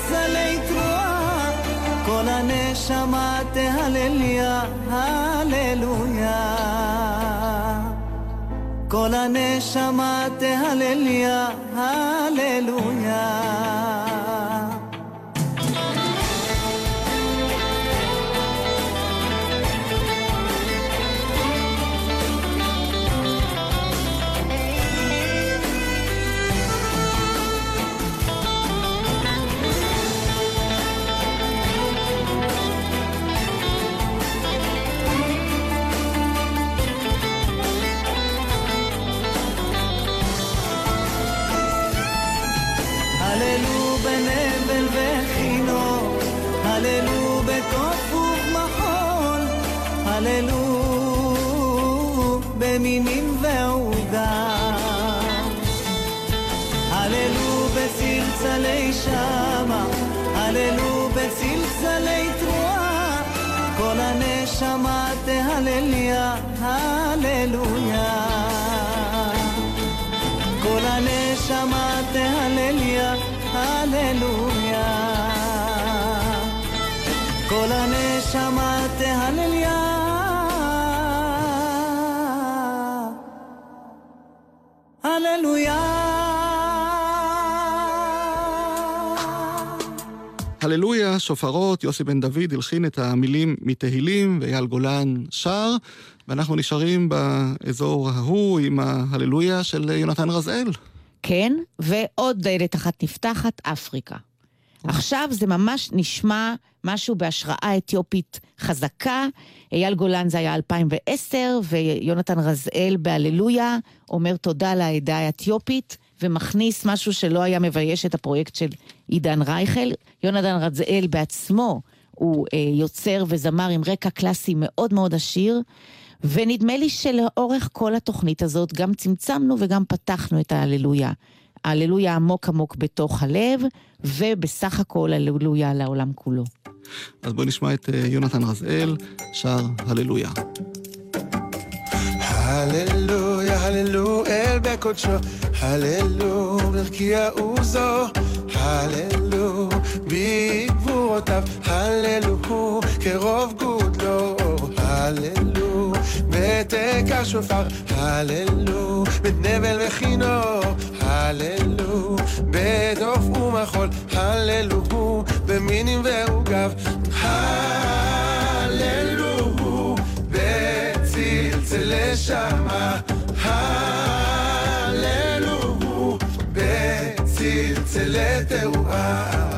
כל הנשמה תהלליה, הללויה. כל הנשמה תהלליה, הללויה. הללו במינים ועוגה. הללו בצלצלי שמה, הללו בצלצלי תרועה, כל הנשמה תהלליה, הללויה. כל הנשמה תהלליה, הללויה. כל הנשמה תהלליה. הללויה. הללויה, שופרות, יוסי בן דוד הלחין את המילים מתהילים, ואייל גולן שר, ואנחנו נשארים באזור ההוא עם ההללויה של יונתן רזאל. כן, ועוד דלת אחת נפתחת, אפריקה. עכשיו זה ממש נשמע משהו בהשראה אתיופית חזקה. אייל גולן זה היה 2010, ויונתן רזאל בהללויה אומר תודה לעדה האתיופית. ומכניס משהו שלא היה מבייש את הפרויקט של עידן רייכל. יונתן רזאל בעצמו הוא אה, יוצר וזמר עם רקע קלאסי מאוד מאוד עשיר, ונדמה לי שלאורך כל התוכנית הזאת גם צמצמנו וגם פתחנו את ההללויה. ההללויה עמוק עמוק בתוך הלב, ובסך הכל הללויה לעולם כולו. אז בואי נשמע את אה, יונתן רזאל, שר הללויה. הללויה, הללו אל בקודשו, הללו ברקיע עוזו, הללו בגבורותיו, הללו כרוב גודלו, הללו בתקע שופר, הללו נבל וכינור, הללו בדוף ומחול, הללו במינים ועוגב, הללו בצלצלי שמה, הללו בצלצלי תרועה.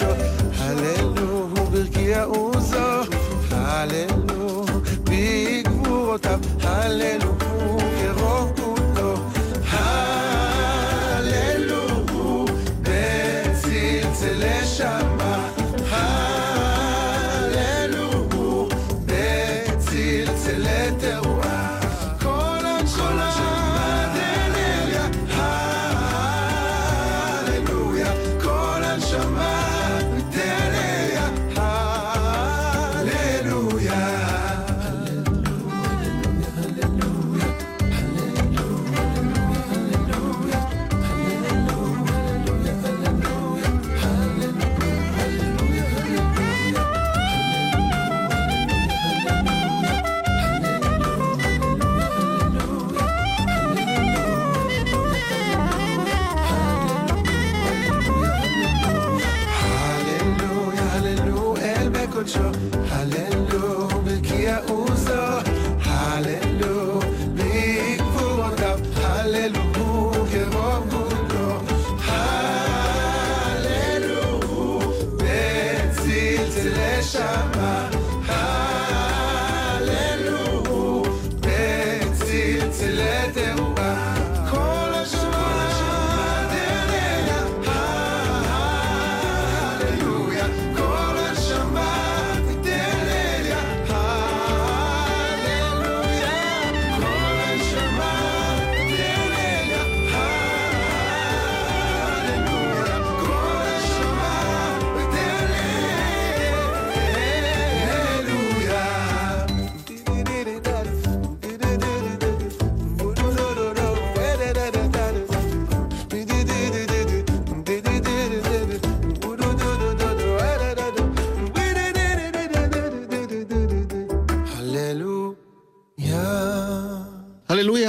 אל בקודשו, הללו ברקיע עוזו, הללו בגבורותיו, הללו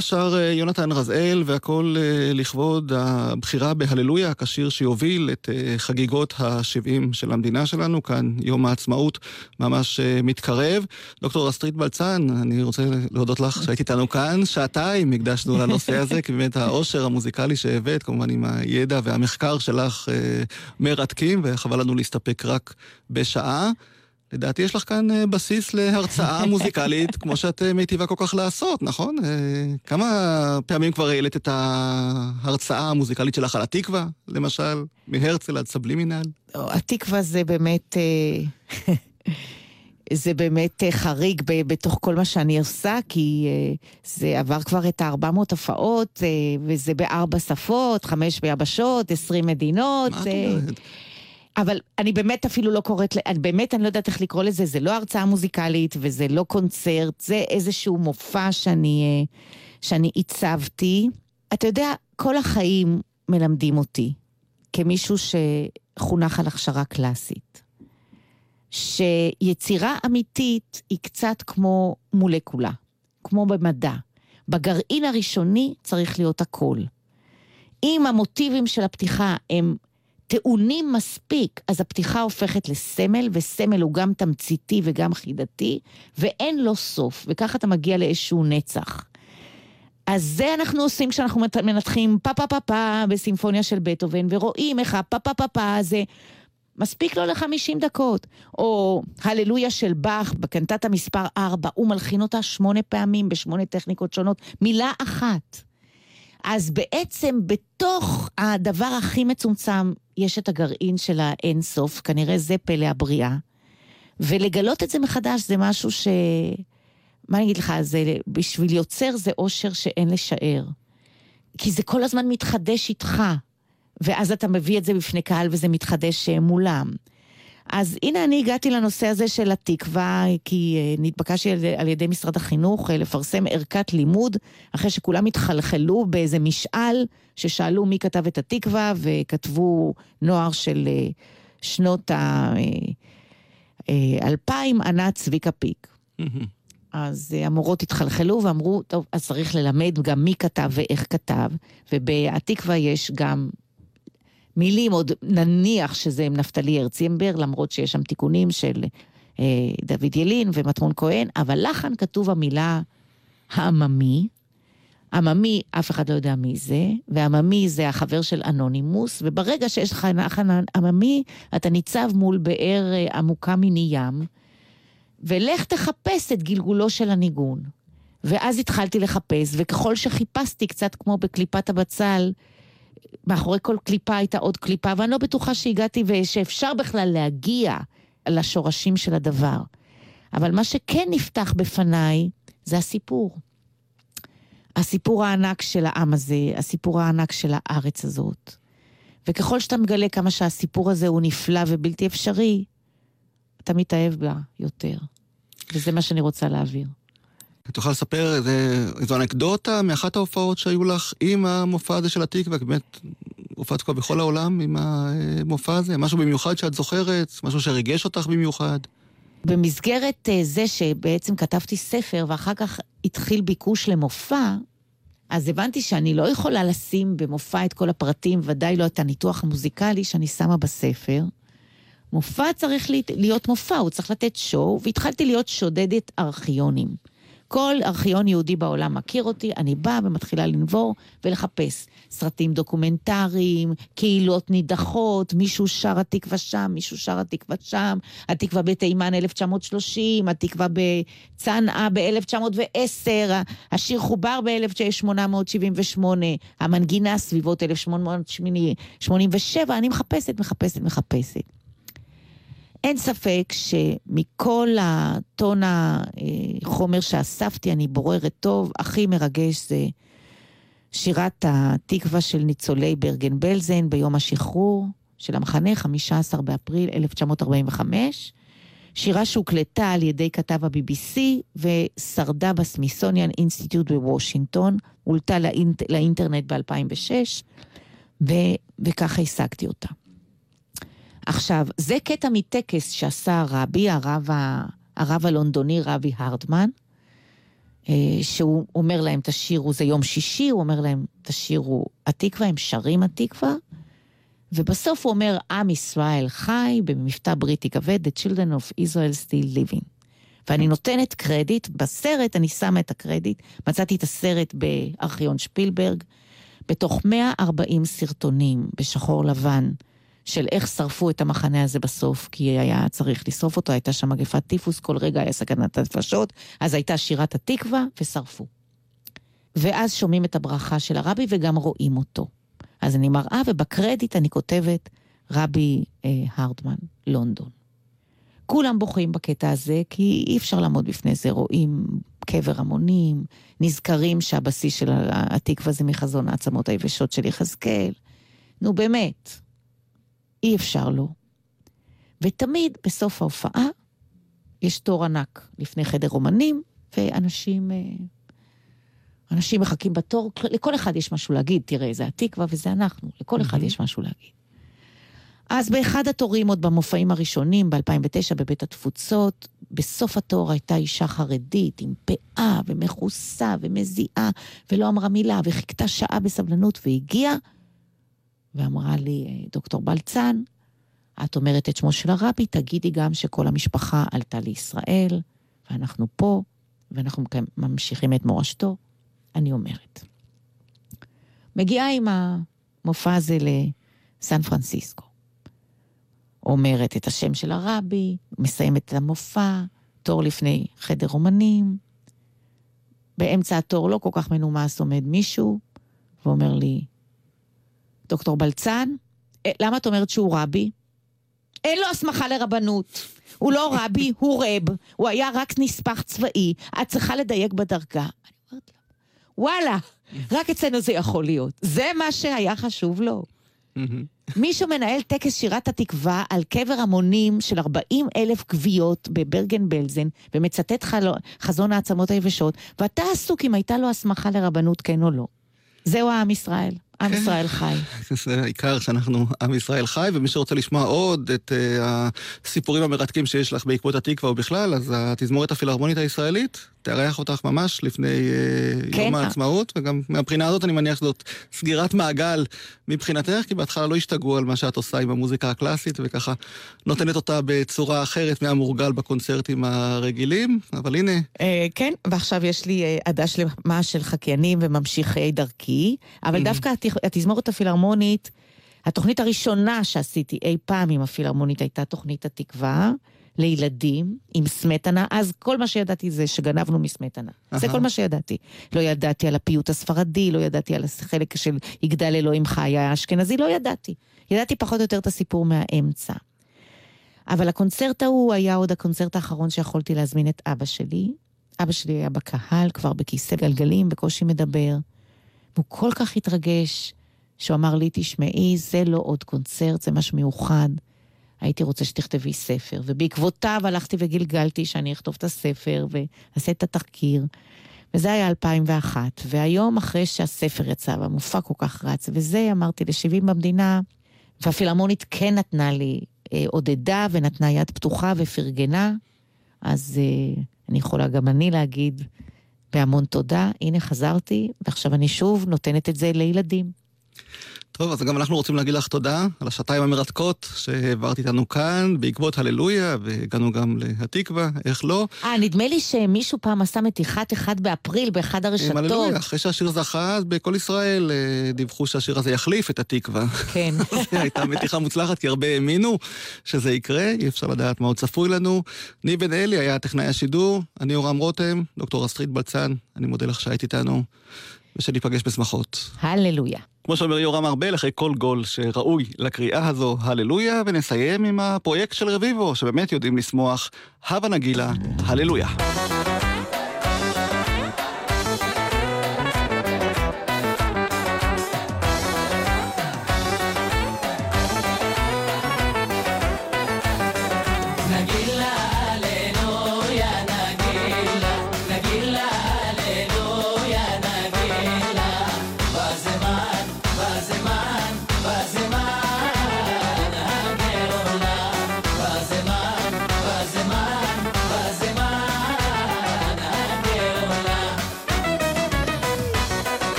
שר אה, יונתן רזאל, והכל אה, לכבוד הבחירה בהללויה, כשיר שיוביל את אה, חגיגות ה-70 של המדינה שלנו, כאן יום העצמאות ממש מתקרב. דוקטור אסטרית בלצן, אני רוצה להודות לך שהיית איתנו כאן, שעתיים הקדשנו לנושא הזה, כי באמת העושר המוזיקלי שהבאת, כמובן עם הידע והמחקר שלך מרתקים, וחבל לנו להסתפק רק בשעה. לדעתי יש לך כאן אה, בסיס להרצאה מוזיקלית, כמו שאת אה, מיטיבה כל כך לעשות, נכון? אה, כמה פעמים כבר העלית את ההרצאה המוזיקלית שלך על התקווה, למשל, מהרצל עד סבלימינל? לא, התקווה זה באמת... זה באמת חריג בתוך כל מה שאני עושה, כי זה עבר כבר את ה-400 הופעות, וזה בארבע שפות, חמש ביבשות, עשרים מדינות. מה את אומרת? אבל אני באמת אפילו לא קוראת, אני באמת אני לא יודעת איך לקרוא לזה, זה לא הרצאה מוזיקלית וזה לא קונצרט, זה איזשהו מופע שאני, אה, שאני עיצבתי. אתה יודע, כל החיים מלמדים אותי, כמישהו שחונך על הכשרה קלאסית, שיצירה אמיתית היא קצת כמו מולקולה, כמו במדע. בגרעין הראשוני צריך להיות הכל. אם המוטיבים של הפתיחה הם טעונים מספיק, אז הפתיחה הופכת לסמל, וסמל הוא גם תמציתי וגם חידתי, ואין לו סוף, וככה אתה מגיע לאיזשהו נצח. אז זה אנחנו עושים כשאנחנו מנתחים פה פה פה פה בסימפוניה של בטהובן, ורואים איך הפה פה פה פה הזה מספיק לו ל-50 דקות. או הללויה של באך בקנטטה מספר 4, הוא מלחין אותה שמונה פעמים בשמונה טכניקות שונות, מילה אחת. אז בעצם בתוך הדבר הכי מצומצם יש את הגרעין של האינסוף, כנראה זה פלא הבריאה. ולגלות את זה מחדש זה משהו ש... מה אני אגיד לך, זה בשביל יוצר זה אושר שאין לשער. כי זה כל הזמן מתחדש איתך, ואז אתה מביא את זה בפני קהל וזה מתחדש אה, מולם. אז הנה אני הגעתי לנושא הזה של התקווה, כי אה, נתבקשתי על, על ידי משרד החינוך אה, לפרסם ערכת לימוד, אחרי שכולם התחלחלו באיזה משאל, ששאלו מי כתב את התקווה, וכתבו נוער של אה, שנות האלפיים, ענה צביקה פיק. אז המורות התחלחלו ואמרו, טוב, אז צריך ללמד גם מי כתב ואיך כתב, ובהתקווה יש גם מילים, עוד נניח שזה נפתלי הרצימבר, למרות שיש שם תיקונים של אה, דוד ילין ומטמון כהן, אבל לחן כתוב המילה העממי. עממי, אף אחד לא יודע מי זה, ועממי זה החבר של אנונימוס, וברגע שיש לך לחן עממי, אתה ניצב מול באר אה, עמוקה מני ים, ולך תחפש את גלגולו של הניגון. ואז התחלתי לחפש, וככל שחיפשתי, קצת כמו בקליפת הבצל, מאחורי כל קליפה הייתה עוד קליפה, ואני לא בטוחה שהגעתי ושאפשר בכלל להגיע לשורשים של הדבר. אבל מה שכן נפתח בפניי זה הסיפור. הסיפור הענק של העם הזה, הסיפור הענק של הארץ הזאת. וככל שאתה מגלה כמה שהסיפור הזה הוא נפלא ובלתי אפשרי, אתה מתאהב בה יותר. וזה מה שאני רוצה להעביר. תוכל לספר איזה, איזו אנקדוטה מאחת ההופעות שהיו לך עם המופע הזה של התקווה, באמת הופעת כבר בכל העולם עם המופע הזה? משהו במיוחד שאת זוכרת? משהו שריגש אותך במיוחד? במסגרת אה, זה שבעצם כתבתי ספר ואחר כך התחיל ביקוש למופע, אז הבנתי שאני לא יכולה לשים במופע את כל הפרטים, ודאי לא את הניתוח המוזיקלי שאני שמה בספר. מופע צריך להיות מופע, הוא צריך לתת שואו, והתחלתי להיות שודדת ארכיונים. כל ארכיון יהודי בעולם מכיר אותי, אני באה ומתחילה לנבור ולחפש סרטים דוקומנטריים, קהילות נידחות, מישהו שר התקווה שם, מישהו שר התקווה שם, התקווה בתימן 1930, התקווה בצנעא ב-1910, השיר חובר ב-1878, המנגינה סביבות 1887, אני מחפשת, מחפשת, מחפשת. אין ספק שמכל הטון החומר שאספתי, אני בוררת טוב, הכי מרגש זה שירת התקווה של ניצולי ברגן בלזן ביום השחרור של המחנה, 15 באפריל 1945. שירה שהוקלטה על ידי כתב ה-BBC ושרדה בסמיסוניאן אינסטיטוט בוושינגטון, הולטה לאינט, לאינטרנט ב-2006, ו- וככה השגתי אותה. עכשיו, זה קטע מטקס שעשה הרבי, הרב, ה... הרב הלונדוני, רבי הרדמן, אה, שהוא אומר להם, תשירו, זה יום שישי, הוא אומר להם, תשירו התקווה, הם שרים התקווה, ובסוף הוא אומר, עם ישראל חי במבטא בריטי כבד, The Children of Israel Still Living. ואני נותנת קרדיט, בסרט אני שמה את הקרדיט, מצאתי את הסרט בארכיון שפילברג, בתוך 140 סרטונים בשחור לבן, של איך שרפו את המחנה הזה בסוף, כי היה צריך לשרוף אותו, הייתה שם מגפת טיפוס, כל רגע היה סכנת הנפשות, אז הייתה שירת התקווה, ושרפו. ואז שומעים את הברכה של הרבי וגם רואים אותו. אז אני מראה, ובקרדיט אני כותבת רבי אה, הרדמן, לונדון. כולם בוכים בקטע הזה, כי אי אפשר לעמוד בפני זה. רואים קבר המונים, נזכרים שהבסיס של התקווה זה מחזון העצמות היבשות של יחזקאל. נו באמת, אי אפשר לא. ותמיד בסוף ההופעה יש תור ענק לפני חדר אומנים, ואנשים אה, אנשים מחכים בתור, לכל אחד יש משהו להגיד, תראה, זה התקווה וזה אנחנו, לכל אחד יש משהו להגיד. אז באחד התורים, עוד במופעים הראשונים, ב-2009, בבית התפוצות, בסוף התור הייתה אישה חרדית עם פאה ומכוסה ומזיעה, ולא אמרה מילה, וחיכתה שעה בסבלנות, והגיעה ואמרה לי, דוקטור בלצן, את אומרת את שמו של הרבי, תגידי גם שכל המשפחה עלתה לישראל, ואנחנו פה, ואנחנו ממשיכים את מורשתו. אני אומרת. מגיעה עם המופע הזה לסן פרנסיסקו. אומרת את השם של הרבי, מסיימת את המופע, תור לפני חדר אומנים. באמצע התור לא כל כך מנומס עומד מישהו ואומר לי, דוקטור בלצן, אה, למה את אומרת שהוא רבי? אין לו הסמכה לרבנות. הוא לא רבי, הוא רב. הוא היה רק נספח צבאי. את צריכה לדייק בדרגה. אני אומרת לו, וואלה, רק אצלנו זה יכול להיות. זה מה שהיה חשוב לו. מישהו מנהל טקס שירת התקווה על קבר המונים של 40 אלף גוויות בברגן בלזן, ומצטט חלו, חזון העצמות היבשות, ואתה עסוק אם הייתה לו הסמכה לרבנות, כן או לא. זהו עם ישראל. עם כן. ישראל חי. זה העיקר שאנחנו עם ישראל חי, ומי שרוצה לשמוע עוד את uh, הסיפורים המרתקים שיש לך בעקבות התקווה ובכלל, אז התזמורת הפילהרמונית הישראלית תארח אותך ממש לפני uh, כן. יום העצמאות, וגם מהבחינה הזאת אני מניח שזאת סגירת מעגל מבחינתך, כי בהתחלה לא השתגעו על מה שאת עושה עם המוזיקה הקלאסית, וככה נותנת אותה בצורה אחרת מהמורגל בקונצרטים הרגילים, אבל הנה, אה, כן, ועכשיו יש לי אה, עדה שלמה של חקיינים וממשיכי דרכי, אבל דווקא התז- התזמורת הפילהרמונית, התוכנית הראשונה שעשיתי אי פעם עם הפילהרמונית הייתה תוכנית התקווה. לילדים עם סמטנה, אז כל מה שידעתי זה שגנבנו מסמטנה. זה אהה. כל מה שידעתי. לא ידעתי על הפיוט הספרדי, לא ידעתי על החלק של יגדל אלוהים חי האשכנזי, לא ידעתי. ידעתי פחות או יותר את הסיפור מהאמצע. אבל הקונצרט ההוא היה עוד הקונצרט האחרון שיכולתי להזמין את אבא שלי. אבא שלי היה בקהל, כבר בכיסא גלגלים, בקושי מדבר. והוא כל כך התרגש, שהוא אמר לי, תשמעי, זה לא עוד קונצרט, זה משהו מיוחד. הייתי רוצה שתכתבי ספר. ובעקבותיו הלכתי וגלגלתי שאני אכתוב את הספר ואעשה את התחקיר. וזה היה 2001. והיום, אחרי שהספר יצא והמופע כל כך רץ, וזה, אמרתי, ל-70 במדינה, והפילהרמונית כן נתנה לי, אה, עודדה ונתנה יד פתוחה ופרגנה, אז אה, אני יכולה גם אני להגיד בהמון תודה, הנה חזרתי, ועכשיו אני שוב נותנת את זה לילדים. טוב, אז גם אנחנו רוצים להגיד לך תודה על השעתיים המרתקות שהעברת איתנו כאן, בעקבות הללויה, והגענו גם להתקווה, איך לא? אה, נדמה לי שמישהו פעם עשה מתיחת אחד באפריל באחד עם הרשתות. הללויה, אחרי שהשיר זכה, אז בכל ישראל אה, דיווחו שהשיר הזה יחליף את התקווה. כן. זו הייתה מתיחה מוצלחת, כי הרבה האמינו שזה יקרה, אי אפשר לדעת מה עוד צפוי לנו. ניב בן אלי היה טכנאי השידור, אני יורם רותם, דוקטור אסטרית בלצן, אני מודה לך שהיית איתנו, ושניפגש בשמחות. הללויה. כמו שאומר יורם ארבל, אחרי כל גול שראוי לקריאה הזו, הללויה, ונסיים עם הפרויקט של רביבו, שבאמת יודעים לשמוח. הווה נגילה, הללויה.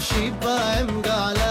משנאי, נפשי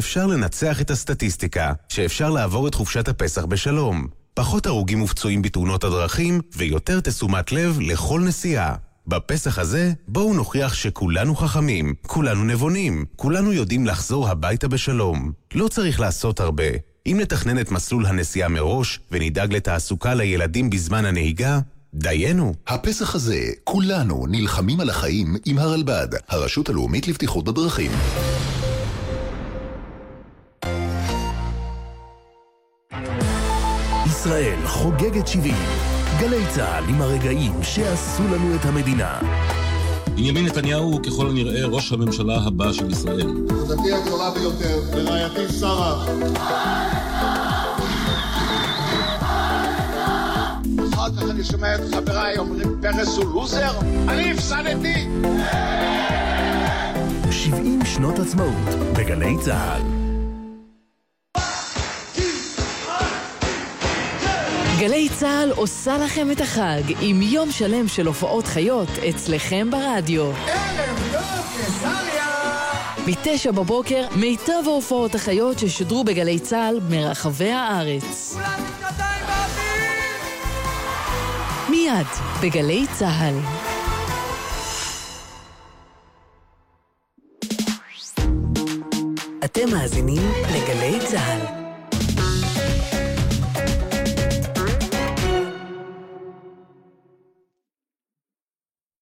שאפשר לנצח את הסטטיסטיקה, שאפשר לעבור את חופשת הפסח בשלום. פחות הרוגים ופצועים בתאונות הדרכים, ויותר תשומת לב לכל נסיעה. בפסח הזה, בואו נוכיח שכולנו חכמים, כולנו נבונים, כולנו יודעים לחזור הביתה בשלום. לא צריך לעשות הרבה. אם נתכנן את מסלול הנסיעה מראש, ונדאג לתעסוקה לילדים בזמן הנהיגה, דיינו. הפסח הזה, כולנו נלחמים על החיים עם הרלב"ד, הרשות הלאומית לבטיחות בדרכים. ישראל חוגגת 70. גלי צה"ל עם הרגעים שעשו לנו את המדינה. בנימין נתניהו הוא ככל הנראה ראש הממשלה הבא של ישראל. תודתי הגדולה ביותר לרעייתי שרה. אחר כך אני שומע את חבריי אומרים פרס הוא לוזר? אני הפסדתי! 70 שנות עצמאות בגלי צה"ל. גלי צה"ל עושה לכם את החג עם יום שלם של הופעות חיות אצלכם ברדיו. מתשע בבוקר, מיטב ההופעות החיות ששודרו בגלי צה"ל מרחבי הארץ. מיד, בגלי צה"ל. אתם מאזינים לגלי צה"ל.